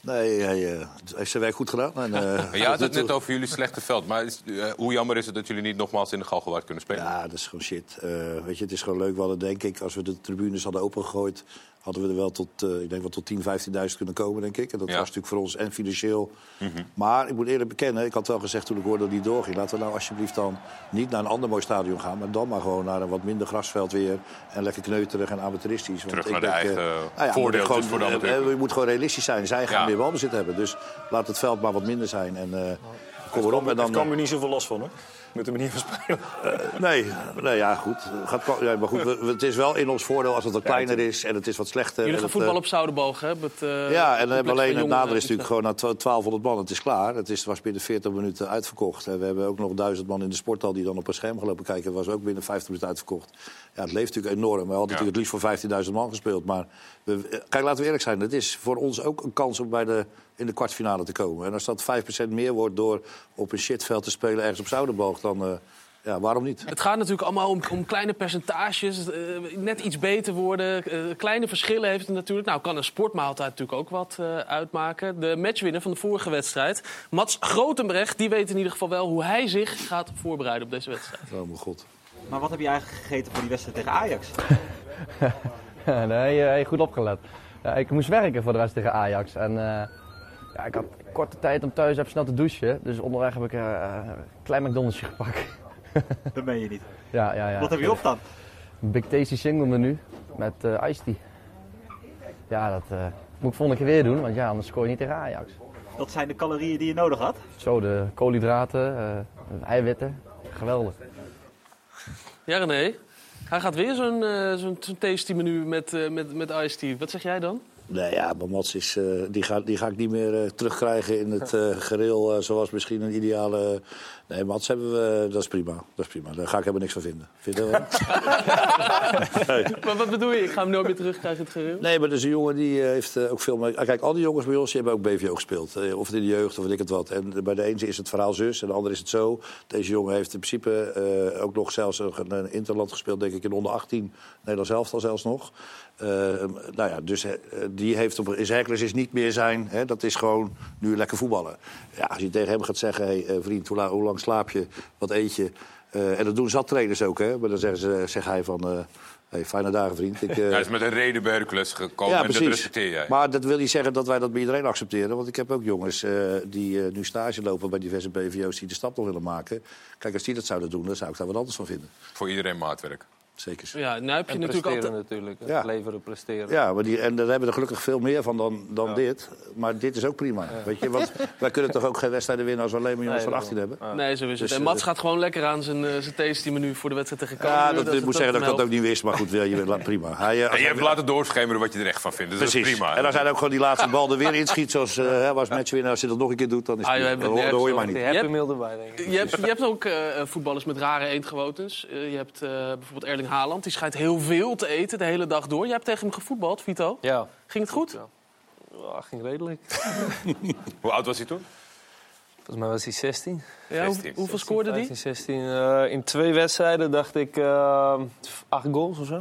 Nee, hij eh, heeft zijn werk goed gedaan. En, eh, had het net over jullie slechte veld. Maar is- eh, hoe jammer is het dat jullie niet nogmaals in de Galgenwaard kunnen spelen? Ja, dat is gewoon shit. Eh, weet je, het is gewoon leuk. We hadden, denk ik, als we de tribunes hadden opengegooid... hadden we er wel tot, eh, ik denk wel tot 10, 15.000 kunnen komen, denk ik. En dat Ja. was natuurlijk voor ons en financieel. Mhm. Maar ik moet eerlijk bekennen, ik had wel gezegd toen ik hoorde dat die doorging... laten we nou alsjeblieft dan niet naar een ander mooi stadion gaan... maar dan maar gewoon naar een wat minder grasveld weer... en lekker kneuterig en amateuristisch. Want Terug ik naar de denk, eigen eh, nou ja, voordeeltjes moet gewoon, voor de eh, amateur. Je moet gewoon realistisch zijn. Zij gaan Ja. meer balbezit hebben. Dus laat het veld maar wat minder zijn. En, eh kom erop. En Daar dan, kan we niet zoveel last van hoor. Met de manier van spelen. eh, nee, nee, ja, goed. Gaat, ja, maar goed we- het is wel in ons voordeel als het wat kleiner is en het is wat slechter. Jullie gaan het, voetballen eh, op Zoudenboog, hè? Het, eh, ja, en hebben alleen het nadeel is natuurlijk gewoon na twa- 1200 man, het is klaar. Het is, was binnen 40 minuten uitverkocht. En we hebben ook nog 1000 man in de sporthal die dan op een scherm gelopen kijken. Was ook binnen 50 minuten uitverkocht. Ja, het leeft natuurlijk enorm. We hadden natuurlijk het liefst voor 15.000 man gespeeld. Maar we, kijk, laten we eerlijk zijn. Het is voor ons ook een kans om bij de, in de kwartfinale te komen. En als dat 5% meer wordt door op een shitveld te spelen ergens op Zoudenboog, dan eh, ja, waarom niet? Het gaat natuurlijk allemaal om, om kleine percentages, eh, net iets beter worden. eh, kleine verschillen heeft het natuurlijk. Nou, kan een sportmaaltijd natuurlijk ook wat eh, uitmaken. De matchwinner van de vorige wedstrijd, Mats Grotenbrecht, die weet in ieder geval wel hoe hij zich gaat voorbereiden op deze wedstrijd. Oh mijn god. Maar wat heb je eigenlijk gegeten voor die wedstrijd tegen Ajax? nee, goed opgelet. Ja, ik moest werken voor de wedstrijd tegen Ajax. En eh, ja, ik had korte tijd om thuis even snel te douchen. Dus onderweg heb ik eh, een klein McDonald'sje gepakt. Dat meen je niet. ja, ja, ja. Wat heb je op dan? Een Big Tasty single menu met eh iced tea. Ja, dat eh, moet ik volgende keer weer doen, want ja, anders scoor je niet tegen Ajax. Dat zijn de calorieën die je nodig had. Zo, de koolhydraten, eh, eiwitten. geweldig. Ja, René. Hij gaat weer zo'n eh, zo'n zo'n tasty menu met, eh, met, met iced tea. Wat zeg jij dan? Nee, ja, maar Mats is, eh, die, ga, die ga ik niet meer eh, terugkrijgen in het eh gereel zoals misschien een ideale... Nee, Mats hebben we, dat is prima. Dat is prima. Daar ga ik helemaal niks van vinden. Vind je dat nee. Maar wat bedoel je? Ik ga hem nooit meer terugkrijgen het gereel? Nee, maar dat is een jongen die eh, heeft eh, ook veel mee... Ah, Kijk, al die jongens bij ons die hebben ook BVO gespeeld. Eh, Of het in de jeugd of weet ik het wat. En bij de ene is het verhaal zus en de andere is het zo. Deze jongen heeft in principe ook nog zelfs een, interland gespeeld, denk ik, in onder 18. Nederlands elftal zelfs nog. Eh, nou ja, dus die heeft op, is Hercules is niet meer zijn. Hè, dat is gewoon nu lekker voetballen. Ja, als je tegen hem gaat zeggen, hey, eh, vriend, hoe, la- hoe lang slaap je? Wat eet je? Eh, en dat doen zat trainers ook, hè? Maar dan zeggen ze, zegt hij van, eh, hey, fijne dagen, vriend. Ik, eh, Hij is met een reden bij Hercules gekomen ja, en dat respecteer jij. Maar dat wil niet zeggen dat wij dat bij iedereen accepteren. Want ik heb ook jongens die nu stage lopen bij diverse BVO's die de stap nog willen maken. Kijk, als die dat zouden doen, dan zou ik daar wat anders van vinden. Voor iedereen maatwerk. Zeker. Ja, nou heb je En natuurlijk presteren altijd... natuurlijk. Ja. Leveren, presteren. Ja, maar die, en daar hebben we er gelukkig veel meer van dan, dan dit. Maar dit is ook prima. Weet je, want wij kunnen toch ook geen wedstrijden winnen als we alleen maar jongens Nee, van 18 hebben. Nee, zo is het. Dus, en eh, Mats gaat gewoon lekker aan zijn, eh, zijn tasty menu voor de wedstrijd tegen Cambuur. Ja, dat, ik moet zeggen dat ik dat ook niet wist. Maar goed, je, laat- prima. Hij, eh, En je hebt laten doorschemeren wat je er echt van vindt. Dus dat Precies. is prima. En als hij dan ook gewoon die laatste bal er weer inschiet, zoals hè, was matchwinnaar, als hij dat nog een keer doet, dan, is Ah, het dan, bent hoor- je mij over. niet. Je hebt- denk ik. Je hebt, ook eh, voetballers met rare eendgewotens. Je hebt eh, bijvoorbeeld Erling Haaland. Die schijnt heel veel te eten de hele dag door. Jij hebt tegen hem gevoetbald, Vito. Ja. Ging het goed? Ja, ging redelijk. Hoe oud was hij toen? Volgens mij was hij 16. Ja, hoe- hoeveel scoorde die? 15, 16. Eh, in twee wedstrijden dacht ik eh, acht goals of zo.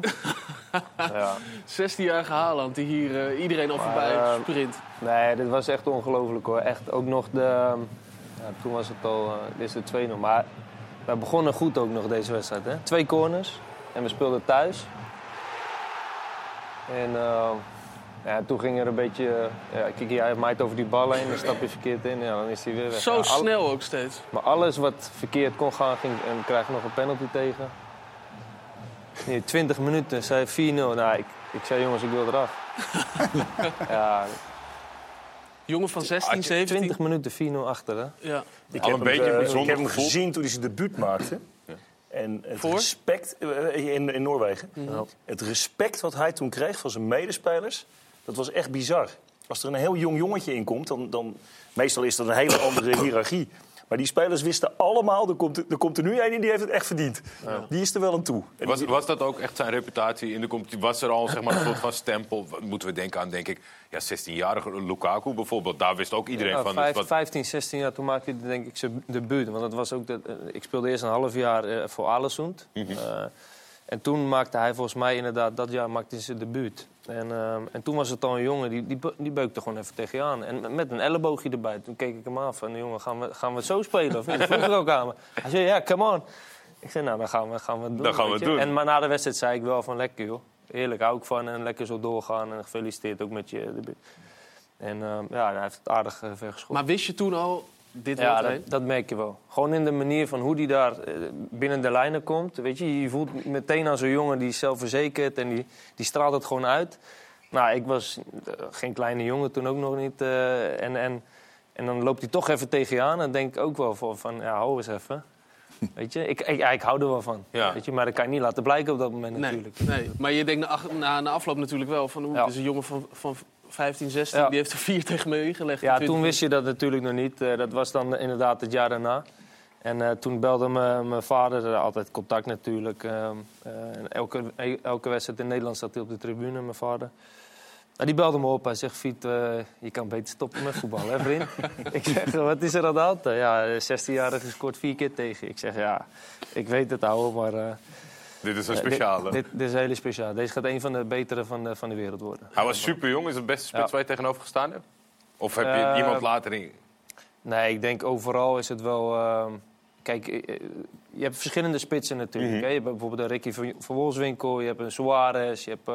ja. 16-jarige Haaland die hier eh, iedereen al voorbij eh, sprint. Nee, dit was echt ongelooflijk hoor. Echt ook nog de. Ja, toen was het al. eh, dit is de 2-0. Maar we begonnen goed ook nog deze wedstrijd. Hè? Twee corners. En we speelden thuis. En eh, ja, toen ging er een beetje. ja, kijk, hij maait over die bal heen. Dan stap je verkeerd in. Ja, dan is hij weer weg. Zo Ja, al- snel ook steeds. Maar alles wat verkeerd kon gaan, ging, en we krijgen nog een penalty tegen. Nee, 20 minuten, zei 4-0. Nou, ik, ik zei jongens, ik wil eraf. ja, Jongen van 16, 17. 20 minuten 4-0 achter, hè? Ja. Ik heb, een beetje hem, eh, ik heb hem gezien toen hij zijn debuut maakte. En het Voor? respect eh, in, in Noorwegen. Mhm. Het respect wat hij toen kreeg van zijn medespelers, dat was echt bizar. Als er een heel jong jongetje in komt, dan, dan meestal is dat een hele andere hiërarchie. Maar die spelers wisten allemaal, er komt, er komt er nu een in die heeft het echt verdiend. Die is er wel aan toe. Was, was dat ook echt zijn reputatie in de competitie? Was er al zeg maar, een soort van stempel? Wat Moeten we denken aan, denk ik, ja, 16-jarige Lukaku bijvoorbeeld. Daar wist ook iedereen Ja, van. vijf- wat- 15, 16 jaar, toen maakte hij denk ik zijn debuut. Want dat was ook de, eh, ik speelde eerst een half jaar eh, voor Alessund. Mhm. Eh, en toen maakte hij volgens mij inderdaad, dat jaar maakte hij zijn debuut. En, eh, en toen was het al een jongen, die, die, die beukte gewoon even tegen je aan. En met een elleboogje erbij. Toen keek ik hem af van, jongen, gaan we, gaan we het zo spelen? Of niet? Dat vroeg ik ook aan me. Hij zei, ja, come on. Ik zei, nou, dan gaan we, gaan we het doen. Dan gaan we het doen. En, maar na de wedstrijd zei ik wel van, lekker joh. Eerlijk, hou ik van en lekker zo doorgaan. En gefeliciteerd ook met je debuut. En eh, ja, hij heeft het aardig uh, vergeschoten. Maar wist je toen al, dit Ja, dat, dat merk je wel. Gewoon in de manier van hoe die daar eh, binnen de lijnen komt. Weet je, je voelt meteen aan zo'n jongen die is zelfverzekerd en die, die straalt het gewoon uit. Nou, ik was eh, geen kleine jongen toen ook nog niet. eh, en, en, en dan loopt hij toch even tegen je aan. En dan denk ik ook wel van, van ja, hou eens even. Weet je, ik, ik, ja, ik hou er wel van. Ja. Weet je, maar dat kan je niet laten blijken op dat moment Nee, natuurlijk. nee, maar je denkt na, na, na afloop natuurlijk wel van... Oeh, Ja. is een jongen van, van 15, 16, Ja. die heeft er vier tegen me ingelegd. Ja, toen wist je dat natuurlijk nog niet. Eh, dat was dan inderdaad het jaar daarna. En eh, toen belde me- mijn vader, altijd contact natuurlijk. eh, eh, en elke, elke wedstrijd in Nederland zat hij op de tribune, mijn vader. Nou, die belde me op. Hij zegt, Fiet, je kan beter stoppen met voetbal, hè vriend? ik zeg, wat is er aan de hand? Ja, 16-jarige scoort vier keer tegen. Ik zeg, ja, ik weet het ouwe, maar... Dit is een eh, speciale. Dit, dit is een hele speciaal. Deze gaat een van de betere van de, van de wereld worden. Hij was super jong. Is het beste spits Ja. waar je tegenover gestaan hebt? Of heb je Eh, iemand later in? Nee, ik denk overal is het wel. ehm, kijk, eh, je hebt verschillende spitsen natuurlijk. Mhm. hè. Je hebt bijvoorbeeld een Ricky van van Wolfswinkel, je hebt een Suarez, je hebt,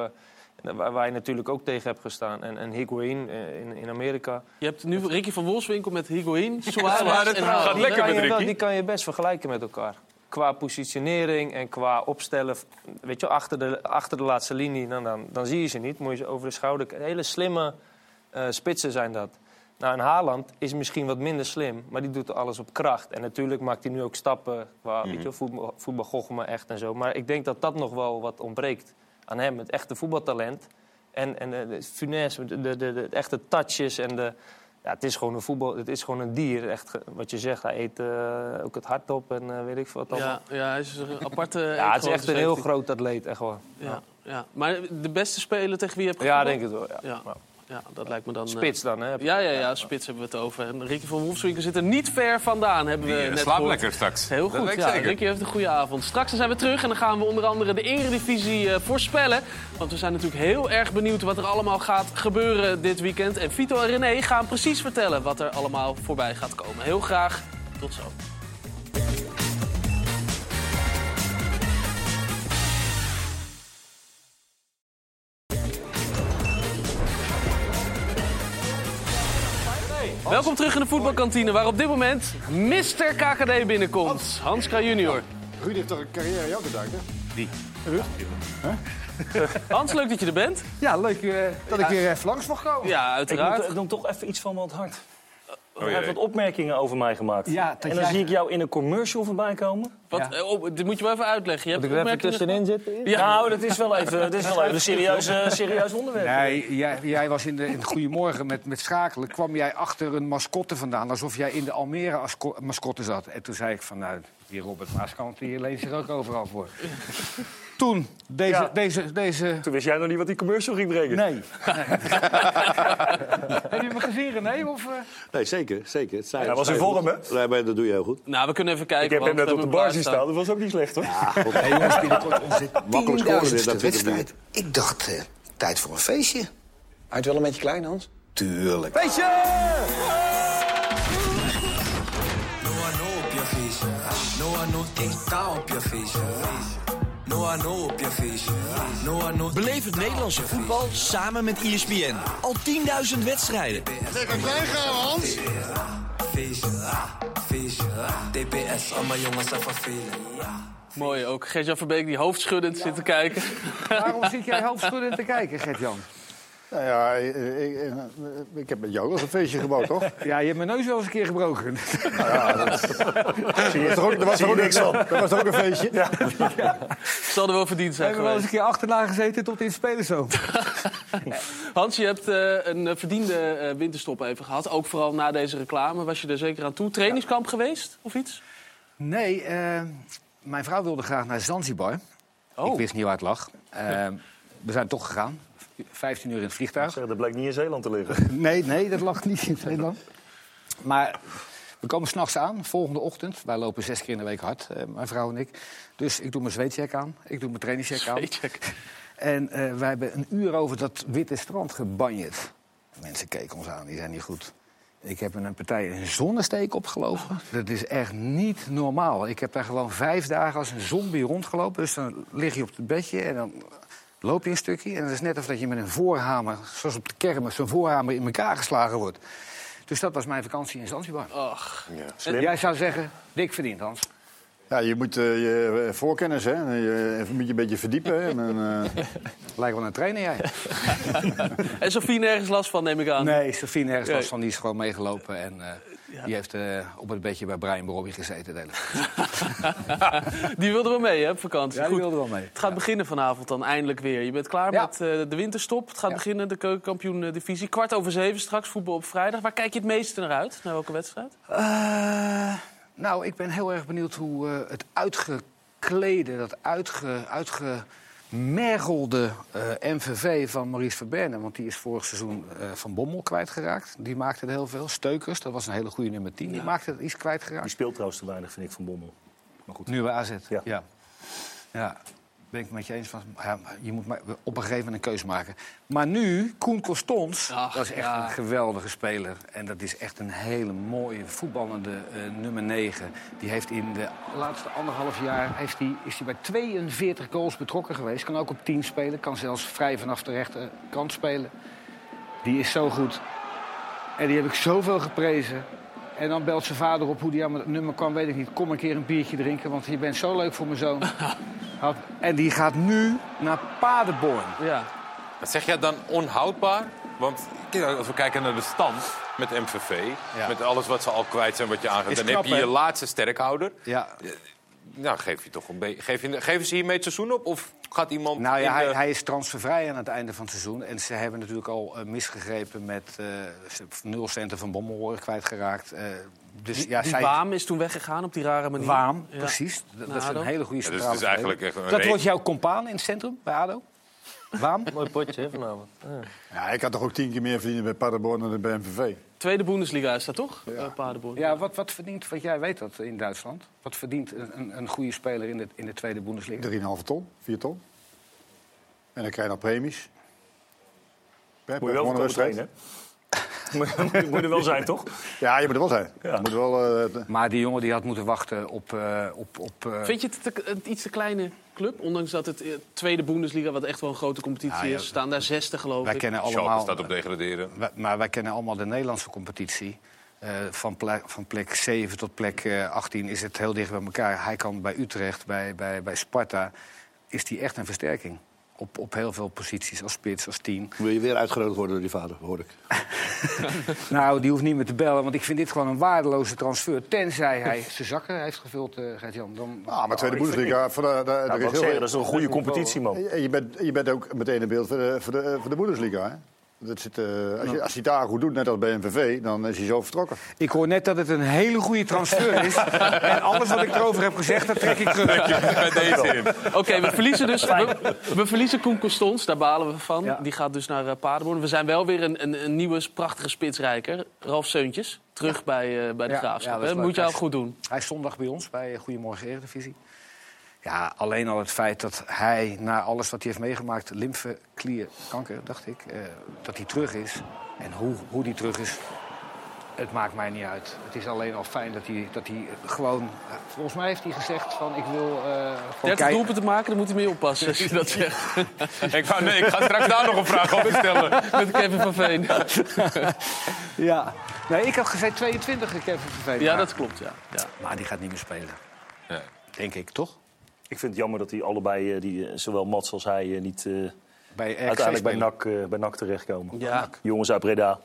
eh, waar, waar je natuurlijk ook tegen hebt gestaan. En, en Higuain in, in Amerika. Je hebt nu Ricky van Wolfswinkel met Higuain, Suarez Ja, en Haaland. die kan je wel- Die kan je best vergelijken met elkaar. Qua positionering en qua opstellen. Weet je, achter de, achter de laatste linie, dan, dan, dan zie je ze niet. Moet je ze over de schouder. Hele slimme eh, spitsen zijn dat. Nou, en Haaland is misschien wat minder slim, maar die doet alles op kracht. En natuurlijk maakt hij nu ook stappen qua weet je, voetbal, voetbalgochme echt en zo. Maar ik denk dat dat nog wel wat ontbreekt aan hem, het echte voetbaltalent. En, en de, de, de, de, de echte touches en de... Ja, het is gewoon een voetbal, het is gewoon een dier. Echt, wat je zegt, hij eet eh, ook het hart op en eh, weet ik veel wat allemaal. Ja, ja, hij is een aparte... Ja, het is echt een heel groot. atleet, echt wel. Ja, ja. Maar de beste speler tegen wie je hebt Ja, denk het wel, ja. Ja, ja dat lijkt me dan... eh, Spits dan, hè? Ja, ja, ja, spits hebben we het over. En Ricky van Wolfswinkel zit er niet ver vandaan, hebben we eh, net gehoord. lekker straks. Heel goed, ja. zeker. Ricky heeft een goede avond. Straks zijn we terug en dan gaan we onder andere de Eredivisie eh, voorspellen. Want we zijn natuurlijk heel erg benieuwd wat er allemaal gaat gebeuren dit weekend. En Vito en René gaan precies vertellen wat er allemaal voorbij gaat komen. Heel graag, tot zo. Welkom terug in de voetbalkantine, waar op dit moment Mr. KKD binnenkomt. Hans K. junior. Ruud heeft toch een carrière jou bedankt, hè? Wie? Ruud? Hans, leuk dat je er bent. Ja, leuk eh, dat ik weer even langs mag komen. Ja, Ik moet, ik noem toch even iets van me aan het hart. Oh, Hij heeft wat opmerkingen over mij gemaakt. Ja, dat en dan jij- zie ik jou in een commercial voorbij komen. Wat, eh, oh, dit moet je wel even uitleggen. Je hebt Moet ik er even opmerkingen tussenin zitten? Ja. Nou, dat is wel even, dat is wel even een serieus, serieus onderwerp. Nee, jij, jij was in de in Goedemorgen met, met schakelen. kwam jij achter een mascotte vandaan. Alsof jij in de Almere asco- mascotte zat. En toen zei ik van, nou, die Robert Maaskant die leent zich ook overal voor. Toen, deze, Ja. deze, deze... Toen wist jij nog niet wat die commercial ging brengen. Nee. Heb je me gezien, René? Of, eh? Nee, zeker. zeker. Het zijn, Hij was in vorm, hè? Nee, maar dat doe je heel goed. Nou, we kunnen even kijken. Ik heb hem net op de bar zien hem staan. Dat was ook niet slecht, hoor. Ja, Hey jongens, binnenkort onze tienduizendste dat vind ik wedstrijd. Ik dacht, eh, tijd voor een feestje. Hij het wel een beetje klein, Hans? Tuurlijk. Feestje! No, know op je feestje. No, I know 10k op je feestje. No, I know op je feestje. No. Beleef het Nederlandse voetbal samen met ESPN. Al 10.000 wedstrijden. Lekker klein gaan, Hans. Feestje, feestje. TPS, allemaal jongens even velen. Mooi ook. Gert-Jan Verbeek die hoofdschuddend zit te kijken. Waarom zit jij hoofdschuddend te kijken, Gert-Jan? Nou ja, ik, ik, ik- ik heb met jou wel eens een feestje gebouwd, toch? Ja, je hebt mijn neus wel eens een keer gebroken. Ja, dat, Zie je, toch ook, dat was ook niks van. Dat was ook een feestje? Zal er wel verdiend We zijn hebben wel eens een keer achterna gezeten tot in het spelerzoon. Hans, je hebt eh, een eh, verdiende eh, winterstop even gehad. Ook vooral na deze reclame. Was je er zeker aan toe? Trainingskamp geweest of iets? Nee, eh, mijn vrouw wilde graag naar Zanzibar. Ik wist niet waar het lag. Eh, we zijn toch gegaan. 15 uur in het vliegtuig. Zeg, dat blijkt niet in Zeeland te liggen. Nee, nee, dat lag niet in Nederland. Maar we komen s'nachts aan, volgende ochtend. Wij lopen zes keer in de week hard, eh, mijn vrouw en ik. Dus ik doe mijn zweetcheck aan, ik doe mijn trainingscheck aan. Zweetcheck. En eh, wij hebben een uur over dat witte strand gebanjerd. Mensen keken ons aan, die zijn niet goed. Ik heb in een partij een zonnesteek opgelopen. Dat is echt niet normaal. Ik heb daar gewoon vijf dagen als een zombie rondgelopen. Dus dan lig je op het bedje en dan loop je een stukje. En het is net alsof dat je met een voorhamer, zoals op de kermis, zo'n voorhamer in elkaar geslagen wordt. Dus dat was mijn vakantie in Zanzibar. Och. En jij zou zeggen, dik verdiend, Hans. Ja, je moet eh, je eh, voorkennis, hè. Je even moet je een beetje verdiepen. hè. En, dan, eh, Lijkt wel een trainer, jij. En Sofie nergens last van, neem ik aan. Nee, Sofie nergens Nee. last van. Die is gewoon meegelopen. En die heeft eh, op het bedje bij Brian Brobby gezeten. de. Die wilde wel mee, hè, op vakantie. Ja, die wilde wel mee. Het gaat beginnen vanavond dan eindelijk weer. Je bent klaar Ja. met eh, de winterstop. Het gaat beginnen, de keukenkampioen-divisie. Kwart over zeven straks, voetbal op vrijdag. Waar kijk je het meeste naar uit? Naar welke wedstrijd? Eh, nou, ik ben heel erg benieuwd hoe het uitgeklede, dat uitge, uitgemergelde eh, MVV van Maurice Verberne... want die is vorig seizoen eh, van Bommel kwijtgeraakt. Die maakte er heel veel. Steukers, dat was een hele goede nummer 10. Die maakte het iets kwijtgeraakt. Die speelt trouwens te weinig, vind ik, van Bommel. Maar goed. Nu bij AZ, Ja. ja. ja. Ben ik met je eens van, ja, je moet maar op een gegeven moment een keuze maken. Maar nu, Koen Costons, Ach, dat is echt ja. een geweldige speler. En dat is echt een hele mooie voetballende eh, nummer 9. Die heeft in de laatste anderhalf jaar heeft die, is hij bij 42 goals betrokken geweest. Kan ook op 10 spelen, kan zelfs vrij vanaf de rechterkant spelen. Die is zo goed. En die heb ik zoveel geprezen. En dan belt zijn vader op hoe die aan het nummer kwam, weet ik niet. Kom een keer een biertje drinken, want je bent zo leuk voor mijn zoon. Had- En die gaat nu naar Paderborn. Ja. Wat zeg jij dan onhoudbaar? Want kijk, als we kijken naar de stand met MVV... Ja. met alles wat ze al kwijt zijn wat je aangeeft... Is dan knap, heb je je laatste sterkhouder. Ja. Nou, geef je toch een beetje... Geef je, geven ze hiermee het seizoen op? Of gaat iemand... Nou ja, hij, hij is transfervrij aan het einde van het seizoen. En ze hebben natuurlijk al eh, misgegrepen met eh, ze- nul centen van Bommelhoor kwijtgeraakt. Eh, dus Die, ja, die zij... Waam is toen weggegaan op die rare manier. Waam, Ja. precies. Dat, is een hele goede Ja, dus centrale eigenlijk echt een Dat wordt jouw compaan in het centrum bij ADO? Waam? Mooi potje hè, vanavond. Ja, ik had toch ook tien keer meer verdiend bij Paderborn dan bij MVV. Tweede Bundesliga is dat toch? Ja. Paderborn. Ja, wat, wat verdient, want jij weet dat in Duitsland. Wat verdient een, een, een goede speler in de, in de tweede Bundesliga? 3,5 ton, 4 ton. En dan krijg je nog premies. Moet je wel komen trainen, hè? Moet er wel zijn, toch? Ja, je moet er wel zijn. Je moet wel, eh, Maar die jongen die had moeten wachten op... eh, op, op eh, Vind je het te- een iets te kleine club? Ondanks dat het eh, tweede Bundesliga, wat echt wel een grote competitie Ja, ja, is, staan daar zesde geloof wij ik. kennen Schalke allemaal... staat op degraderen. Wij- maar wij kennen allemaal de Nederlandse competitie. Eh, van, plek, van plek 7 tot plek eh, 18 is het heel dicht bij elkaar. Hij kan bij Utrecht, bij, bij, bij Sparta, is die echt een versterking. Op, op heel veel posities, als spits, als tien. Wil je weer uitgenodigd worden door die vader, hoor ik. Nou, die hoeft niet meer te bellen, want ik vind dit gewoon een waardeloze transfer. Tenzij hij zijn zakken heeft gevuld, eh Gert-Jan. Dan... Ah, maar tweede Oh, Bundesliga, voor de, de, er wou is heel zeggen, dat is een goede competitie, man. En je bent, je bent ook meteen een beeld voor de, voor de, voor de Bundesliga. Hè? Dat zit, eh, als, je, als hij het daar goed doet, net als bij MVV, dan is hij zo vertrokken. Ik hoor net dat het een hele goede transfer is. en alles wat ik erover heb gezegd, dat trek ik terug. Bij deze in. Oké, we verliezen dus. We, we verliezen Koen Costons, daar balen we van. Ja. Die gaat dus naar eh, Paderborn. We zijn wel weer een, een, een nieuwe prachtige spitsrijker. Ralf Seuntjes, terug bij, eh, bij de Ja, Graafschap. ja, dat. Moet je al goed doen. Hij is zondag bij ons bij Goedemorgen Eredivisie. Ja, alleen al het feit dat hij, na alles wat hij heeft meegemaakt... lymfeklierkanker, dacht ik, eh, dat hij terug is. En hoe, hoe die terug is, het maakt mij niet uit. Het is alleen al fijn dat hij, dat hij gewoon... eh, Volgens mij heeft hij gezegd van, ik wil... eh gewoon 30 kei- doelpunten maken, dan moet hij mee oppassen als je dat zegt. ik, ga, nee, ik ga straks daar nog een vraag over stellen. Met Kevin van Veen. Ja. Nee, ik had gezegd 22 Kevin Verveen. Ja, maar- dat klopt, ja. ja. Maar die gaat niet meer spelen. Ja. Denk ik, toch? Ik vind het jammer dat die allebei, eh, die, eh, zowel Mats als hij, eh, niet eh, Bij RKC uiteindelijk bij. NAC, eh, bij NAC terechtkomen. Ja. Jongens uit Breda,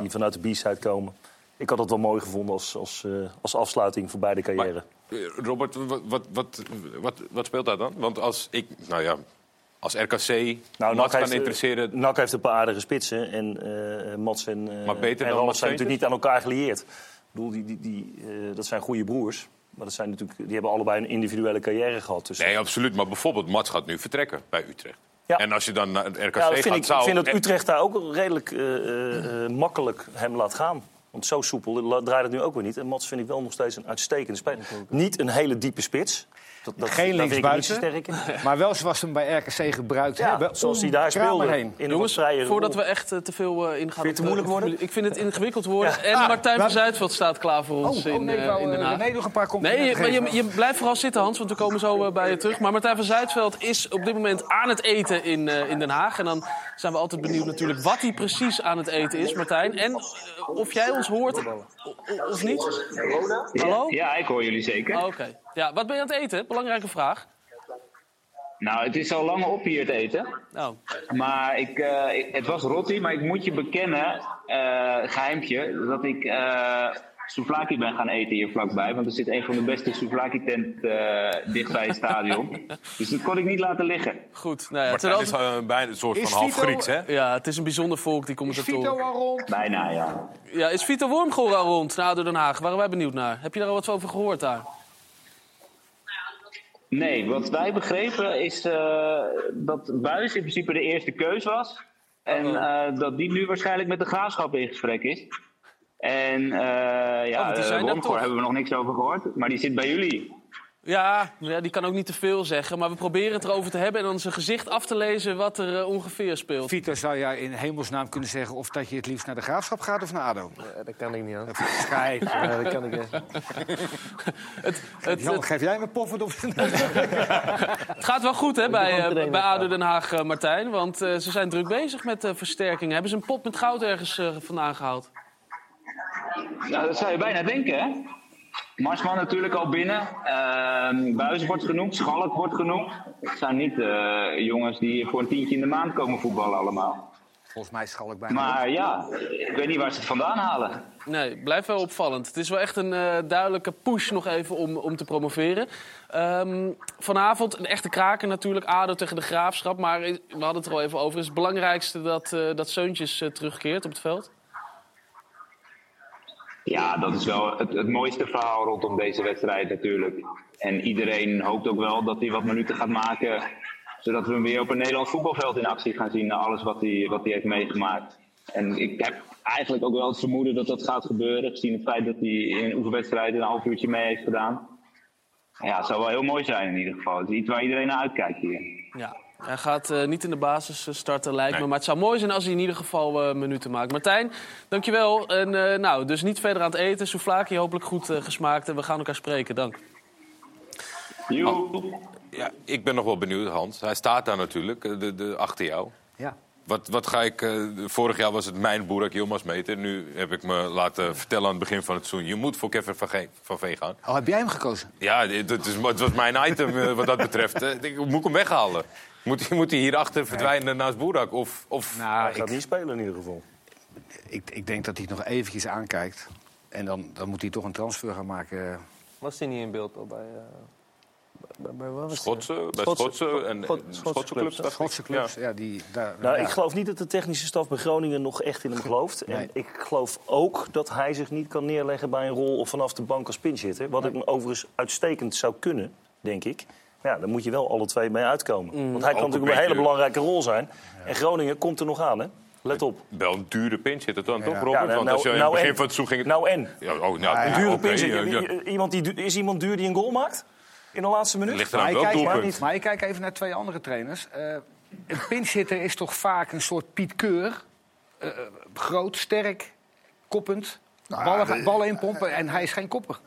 die vanuit de B-side komen. Ik had het wel mooi gevonden als, als, eh, als afsluiting voor beide carrière. Eh, Robert, wat, wat, wat, wat, wat speelt daar dan? Want als ik, nou ja, als RKC Nou, Mats NAC kan heeft, eh, interesseren... NAC heeft een paar aardige spitsen. En eh Mats en, eh Maar beter en dan Ralf zijn natuurlijk niet aan elkaar gelieerd. Ik bedoel, die, die, die, eh, dat zijn goede broers. Maar dat zijn natuurlijk, die hebben allebei een individuele carrière gehad. Dus, Nee, absoluut. Maar bijvoorbeeld, Mats gaat nu vertrekken bij Utrecht. Ja. En als je dan naar het RKC ja, dat gaat, ik, zou... ik vind dat Utrecht daar ook redelijk eh, eh, eh, makkelijk hem laat gaan. Want zo soepel draait het nu ook weer niet. En Mats vind ik wel nog steeds een uitstekende speler. Niet een hele diepe spits. Dat, dat, Geen linksbuiten, maar wel zoals ze hem bij RKC gebruikt Ja, hebben. zoals hij daar speelde. Heen. In Jongens, voordat we echt eh, te veel eh, ingaan... Vind je het op, te moeilijk worden? Ik vind het ingewikkeld worden. En Ah, Martijn van Zuidveld staat klaar voor ons Oh, oh, in, nee, ik wou, in Den eh, Haag. René nog een paar complimenten Nee, maar je, je blijft vooral zitten, Hans, want we komen zo bij je terug. Maar Martijn van Zuidveld is op dit moment aan het eten in, in Den Haag. En dan zijn we altijd benieuwd natuurlijk wat hij precies aan het eten is, Martijn. En of jij ons hoort of niet. Hallo? Ja, ik hoor jullie zeker. Oh, Oké. Ja, wat ben je aan het eten? Belangrijke vraag. Nou, het is al lang op hier het eten. Nou, Maar ik, eh, ik- het was rotti, maar ik moet je bekennen, eh geheimpje, dat ik eh souvlaki ben gaan eten hier vlakbij. Want er zit een van de beste souvlaki tent eh dicht bij het stadion. Dus dat kon ik niet laten liggen. goed. Nou ja, het, Martijn zijn is bijna een soort Is van half Vito- Grieks, hè? ja, het is een bijzonder volk, die Is commentatoren. Vito al rond? Bijna, ja. Ja, is Vito Wormgoor al rond naar ADO Den Haag? Waren wij benieuwd naar. Heb je daar al wat over gehoord daar? Nee, wat wij begrepen is eh, dat Buis in principe de eerste keus was. En eh, dat die nu waarschijnlijk met de graafschap in gesprek is. En Oh, ja, uh, Wormgoor toch? hebben we nog niks over gehoord. Maar die zit bij jullie. Ja, ja, die kan ook niet te veel zeggen. Maar we proberen het erover te hebben en dan zijn gezicht af te lezen wat er eh, ongeveer speelt. Vito, zou jij in hemelsnaam kunnen zeggen of dat je het liefst naar de graafschap gaat of naar ADO? Ja, dat kan ik niet aan. Schijt. Ja, dat kan ik. Het, het, Jan, het, geef jij me poffen op zijn het gaat wel goed hè, bij, eh, bij ADO. Den Haag, eh, Martijn. Want eh, ze zijn druk bezig met eh, versterkingen. Hebben ze een pot met goud ergens eh, vandaan gehaald? Nou, dat zou je bijna denken, hè? Marsman natuurlijk al binnen. Ehm Buis wordt genoemd. Schalk wordt genoemd. Het zijn niet eh, jongens die voor een tientje in de maand komen voetballen allemaal. Volgens mij schalk ik bijna. Maar ja, ik weet niet waar ze het vandaan halen. Nee, blijft wel opvallend. Het is wel echt een eh, duidelijke push nog even om, om te promoveren. Ehm, vanavond een echte kraker natuurlijk. ADO tegen de Graafschap. Maar we hadden het er al even over. Is het belangrijkste dat, eh dat Seuntjes terugkeert op het veld? Ja, dat is wel het, het mooiste verhaal rondom deze wedstrijd natuurlijk. En iedereen hoopt ook wel dat hij wat minuten gaat maken. Zodat we hem weer op een Nederlands voetbalveld in actie gaan zien. Na alles wat hij, wat hij heeft meegemaakt. En ik heb eigenlijk ook wel het vermoeden dat dat gaat gebeuren. Gezien het feit dat hij in een oefenwedstrijd een half uurtje mee heeft gedaan. Ja, het zou wel heel mooi zijn in ieder geval. Het is iets waar iedereen naar uitkijkt hier. Ja. Hij gaat eh, niet in de basis eh, starten, lijkt me. Maar het zou mooi zijn als hij in ieder geval eh, minuten maakt. Martijn, dankjewel. En eh, nou, dus niet verder aan het eten. Souvlaki hopelijk goed gesmaakt. En we gaan elkaar spreken. Dank. Ja, ik ben nog wel benieuwd, Hans. Hij staat daar natuurlijk, de, de, achter jou. Ja. Wat, wat ga ik... eh, vorig jaar was het mijn Boerak Yilmaz meter. Nu heb ik me laten vertellen aan het begin van het seizoen... je moet voor Kevin van, Ge- van Veen gaan. Oh, heb jij hem gekozen? Ja, het, is, het was mijn item wat dat betreft. Ik moet ik hem weghalen. Moet, hij- moet hij hierachter verdwijnen naast Boerak? Of, of... Nou, Hij gaat ik, niet spelen in ieder geval. ik, ik denk dat hij het nog eventjes aankijkt. En dan, dan moet hij toch een transfer gaan maken. Was hij niet in beeld al bij... eh, bij? Schotse, bij Schotse en Schotse Schotse clubs. Schotse clubs, ja. die, daar, Nou, ja. ik geloof niet dat de technische staf bij Groningen nog echt in hem gelooft. En Nee. ik geloof ook dat hij zich niet kan neerleggen bij een rol of vanaf de bank als pinchitter. Wat ik overigens uitstekend zou kunnen, denk ik. Maar ja, dan moet je wel alle twee mee uitkomen. Want hij kan Ook natuurlijk een hele belangrijke rol zijn. En Groningen komt er nog aan, hè? Let op. Wel een dure pinch zit het dan, toch, Ja, Robert? nou, Want als je in nou het begin en. van het seizoen ging... het- Nou en? Ja, oh, nou, Een dure ja. Iemand die, is iemand duur die een goal maakt? In de laatste minuut? Ligt Maar eraan ik, welk kijk, doelpunt. niet, maar ik kijk even naar twee andere trainers. Eh, een pinchitter is toch vaak een soort Piet Keur. Eh, eh, groot, sterk, koppend. Nou, ballen, de- ballen inpompen en hij is geen kopper.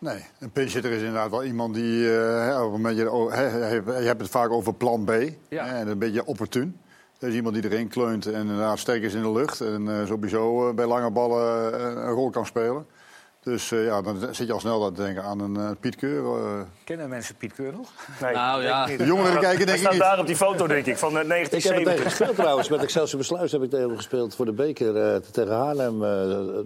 Nee, een pinchitter is inderdaad wel iemand die... eh, op een oh, hè, je hebt het vaak over plan B. Ja. en een beetje opportun. Dat is iemand die erin kleunt en inderdaad sterk is in de lucht. En eh, sowieso eh, bij lange ballen een rol kan spelen. Dus ja, dan zit je al snel te denken aan een Piet Keur. Kennen mensen Piet Keur nog? Nee. Nou ja. De jongeren kijken denk ik staat niet. daar op die foto, denk ik, van eh, Ik heb er tegen 1970. gespeeld trouwens. Met Excelsior Besluis heb ik tegen hem gespeeld voor de beker eh, tegen Haarlem. eh,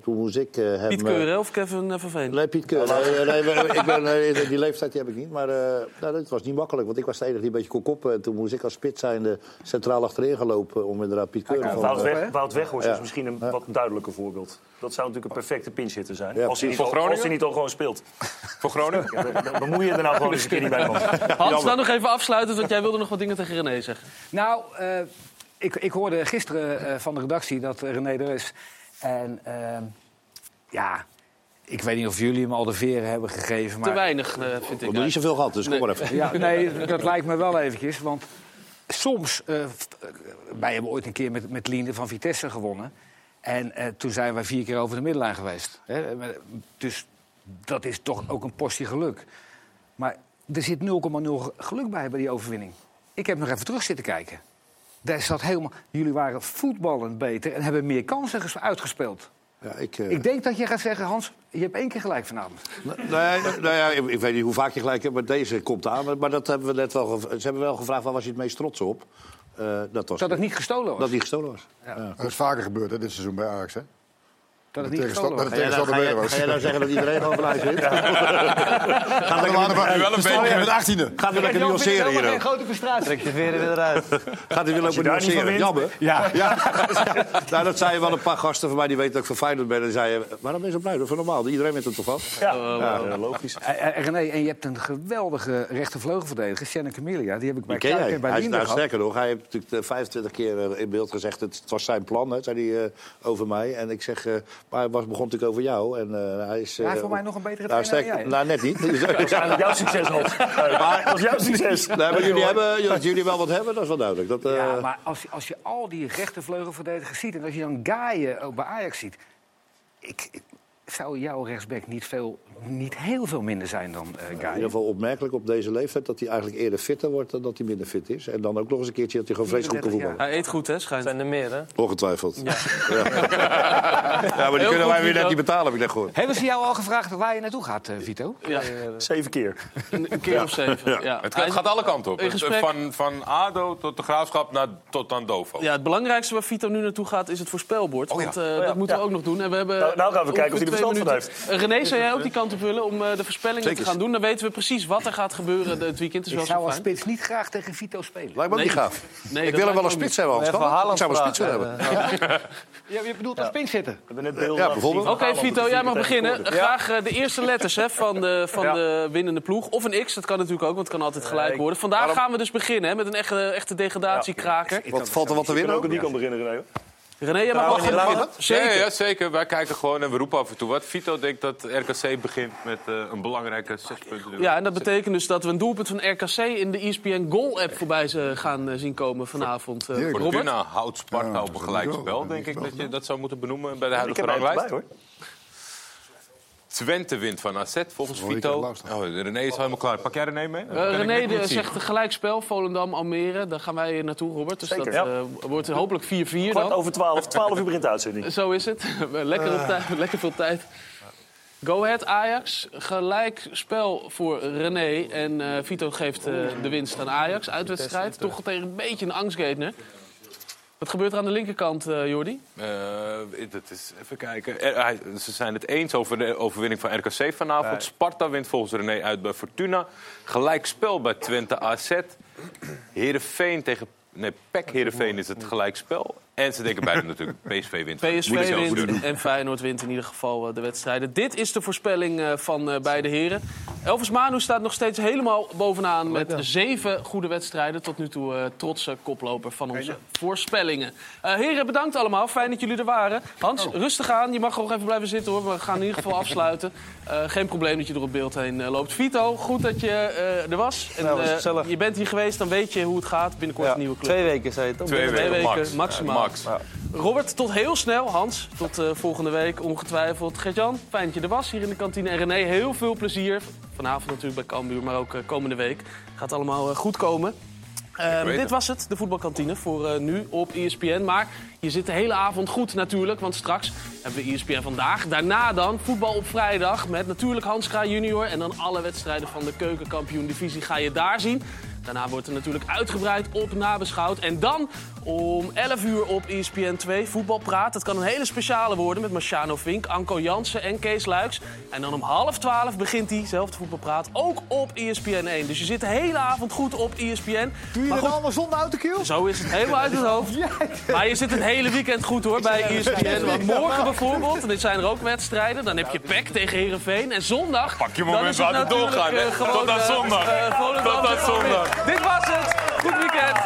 toen moest ik eh, hem... Piet Keur of Kevin van Veen? Nee, Piet Keur. Nee, nee, nee, ik ben, die leeftijd die heb ik niet. Maar eh nou, dat was niet makkelijk. Want ik was de enige die een beetje kon koppen. En toen moest ik als spits zijnde centraal achterin gelopen. Om inderdaad Piet Keur... Ja, van, Wout, Weg, Wout Weghorst Ja. is misschien een wat duidelijker voorbeeld. Dat zou natuurlijk een perfecte pinchitter zijn. Ja, als, hij al, als hij niet al gewoon speelt. Voor Groningen? Ja, dan- dan bemoei je er nou gewoon eens een keer niet bij. Hans, nou nog even afsluiten, want jij wilde nog wat dingen tegen René zeggen. Nou, eh, ik, ik hoorde gisteren eh, van de redactie dat eh, René er is. En ehm, ja, ik weet niet of jullie hem al de veren hebben gegeven. Maar... Te weinig, eh, vind ik. Ik heb nog niet zoveel gehad, dus kom maar even. Ja, nee, dat lijkt me wel eventjes. Want soms, eh, eh, wij hebben ooit een keer met, met Liende van Vitesse gewonnen. En eh, toen zijn wij vier keer over de middenlijn geweest. Hè? Dus dat is toch ook een portie geluk. Maar er zit 0,0 geluk bij bij die overwinning. Ik heb nog even terug zitten kijken. Daar zat helemaal, jullie waren voetballend beter en hebben meer kansen ges- uitgespeeld. Ja, ik, eh, Ik denk dat je gaat zeggen, Hans, je hebt één keer gelijk vanavond. Nee, nou ja, ik, ik weet niet hoe vaak je gelijk hebt, maar deze komt aan. Maar, maar dat hebben we net wel Ze hebben wel gevraagd, waar was je het meest trots op? Eh, dat was Dat het niet gestolen was. dat het niet gestolen was. Dat is vaker gebeurd hè, dit seizoen bij Ajax. Hè? Dat het De niet gestolen tegenstander jij, beter nou, was. ga jij nou zeggen dat iedereen gewoon blij zit? Gaat lekker wel een beetje- met 18e. Gaat we lekker nuanceren hier geen grote frustratie. Trek je veren weer eruit. Gaat hij weer lopen nuanceren? Jammer. Ja. Ja. nou, dat zeiden wel een paar gasten van mij, die weten dat ik van Feyenoord ben. En zeiden, waarom ben je zo blij? Dat is normaal. Iedereen weet het toch van? Ja, logisch. Eh, eh, René, en je hebt een geweldige rechtervleugelverdediger, Shannon Camellia. Die heb ik bij Kuik en bij Hij is, nou, gehad. sterker nog, hij heeft natuurlijk eh, 25 keer eh, in beeld gezegd... Het, het was zijn plan, hè, zei hij eh, over mij. En ik zeg, eh, maar hij was, begon natuurlijk over jou. En, eh, hij is, Hij heeft eh, voor mij nog een betere nou, trainer dan sterk- jij. Nou, net niet. Waarschijnlijk jouw succes, Hans. Maar- Dat is jouw succes. Nee, maar jullie hebben, dat jullie wel wat hebben, dat is wel duidelijk. Dat, eh, Ja, maar als, je- als je al die rechtervleugelverdedigers ziet... en als je dan Gaaien ook bij Ajax ziet... Ik, ik- zou jouw rechtsback niet, veel, niet heel veel minder zijn dan uh, In ieder geval opmerkelijk op deze leeftijd dat hij eigenlijk eerder fitter wordt dan dat hij minder fit is. En dan ook nog eens een keertje dat hij gewoon vreselijk goed kan voetballen. Hij eet goed, hè, schijnt. Zijn er meer, hè? Ongetwijfeld. Ja, ja. maar die kunnen wij weer net niet betalen, heb ik net gehoord. Hebben ze jou al gevraagd waar je naartoe gaat, uh, Vito? Ja. Zeven keer. Een, keer of zeven, ja. Het gaat, gaat alle kanten op. Gesprek- Van, van ADO tot de Graafschap naar, tot aan Dovo. Ja, het belangrijkste waar Vito nu naartoe gaat is het voorspelbord. Oh ja. Want eh, Oh ja. dat moeten we Ja. ook nog doen. En we hebben Nou, nou gaan we kijken of hij er verstand van. Eh, René, zou jij ook die kant op willen om eh, de voorspellingen Zeker. te gaan doen? Dan weten we precies wat er gaat gebeuren het weekend. is Ik wel zou zo als spits niet graag tegen Vito spelen. Lijkt me ook Nee. niet gaaf. Nee, ik wil hem wel ook spits hebben, kan? Ik zou wel een spits willen hebben. Ja, je bedoelt als spits zitten? We hebben net beelden Ja, bijvoorbeeld. Oké, Vito, jij mag beginnen. Graag eh, de eerste letters hè, van, de, van Ja. de winnende ploeg. Of een X, dat kan natuurlijk ook, want het kan altijd gelijk worden. Vandaag gaan we dus beginnen hè, met een echte, echte degradatiekraker. Wat valt er wat te Ik winnen kan ook? niet kan beginnen, René. René, jij mag. Ja, Zeker. ja, zeker. Wij kijken gewoon en we roepen af en toe wat. Vito denkt dat RKC begint met eh, een belangrijke zes punten. Ja, en dat betekent dus dat we een doelpunt van RKC in de ESPN Goal-app voorbij ze gaan eh, zien komen vanavond. eh, Robert? Fortuna houdt Sparta Ja, op een gelijkspel, denk ik dat je dat zou moeten benoemen bij de Ik huidige ranglijst. Twente wint van AZ volgens Vito. Oh, René is helemaal klaar. Pak jij René mee? Eh, ik René de, zegt gelijkspel, Volendam, Almere. Daar gaan wij naartoe, Robert. Dus Zeker. dat Ja. eh, wordt hopelijk 4-4 Kwart dan. over twaalf. Twaalf uur begint de uitzending. Zo is het. lekker, op tijd, lekker veel tijd. Go Ahead Ajax. Gelijk spel voor René. En eh, Vito geeft eh, de winst aan Ajax. Uitwedstrijd. Toch tegen een beetje een angstgate. Wat gebeurt er aan de linkerkant, eh Jordi? Eh, dat is, even kijken. Er- hij- ze zijn het eens over de overwinning van RKC vanavond. Sparta wint volgens René uit bij Fortuna. Gelijkspel bij Twente AZ. Heerenveen tegen... Nee, PEC Heerenveen is het gelijkspel. En ze denken beide natuurlijk PSV wint. PSV wint en Feyenoord wint in ieder geval eh, de wedstrijden. Dit is de voorspelling eh, van eh, beide heren. Elvis Manu staat nog steeds helemaal bovenaan met zeven goede wedstrijden. Tot nu toe eh, trotse koploper van onze voorspellingen. Eh, heren, bedankt allemaal. Fijn dat jullie er waren. Hans, rustig aan. Je mag nog even blijven zitten hoor. We gaan in ieder geval afsluiten. Eh, geen probleem dat je er op beeld heen loopt. Vito, goed dat je eh, er was. En, was eh, je bent hier geweest, dan weet je hoe het gaat. Binnenkort een nieuwe club. Twee weken, zei je toch? Twee Twee weken, weken max. maximaal. Ja, max. Ja. Robert, tot heel snel. Hans, tot eh, volgende week ongetwijfeld. Gert-Jan, fijn dat je er was hier in de kantine. En René, heel veel plezier. Vanavond natuurlijk bij Cambuur, maar ook eh, komende week. Gaat allemaal eh, goed komen. Ehm, dit was het, de voetbalkantine, voor nu op ESPN. Maar je zit de hele avond goed natuurlijk, want straks hebben we ESPN vandaag. Daarna dan voetbal op vrijdag met natuurlijk Hans Kraaij junior... en dan alle wedstrijden van de keukenkampioen-divisie ga je daar zien. Daarna wordt er natuurlijk uitgebreid op nabeschouwd. En dan om 11 uur op ESPN 2 voetbalpraat. Dat kan een hele speciale worden met Marciano Vink, Anko Jansen en Kees Luiks. En dan om half 12 begint diezelfde voetbalpraat ook op ESPN 1. Dus je zit de hele avond goed op ESPN. Doe je Maar dat goed, allemaal zonder autocue? zo is het helemaal uit het hoofd. Maar je zit het hele weekend goed hoor bij ESPN. Want morgen bijvoorbeeld, en dit zijn er ook wedstrijden, dan heb je PEC tegen Herenveen. En zondag. Pak je dan moment is het waar het natuurlijk, doorgaan, hè? eh, gewoon, Tot aan eh, zondag. eh, Tot aan zondag. Dit was het. Goed weekend.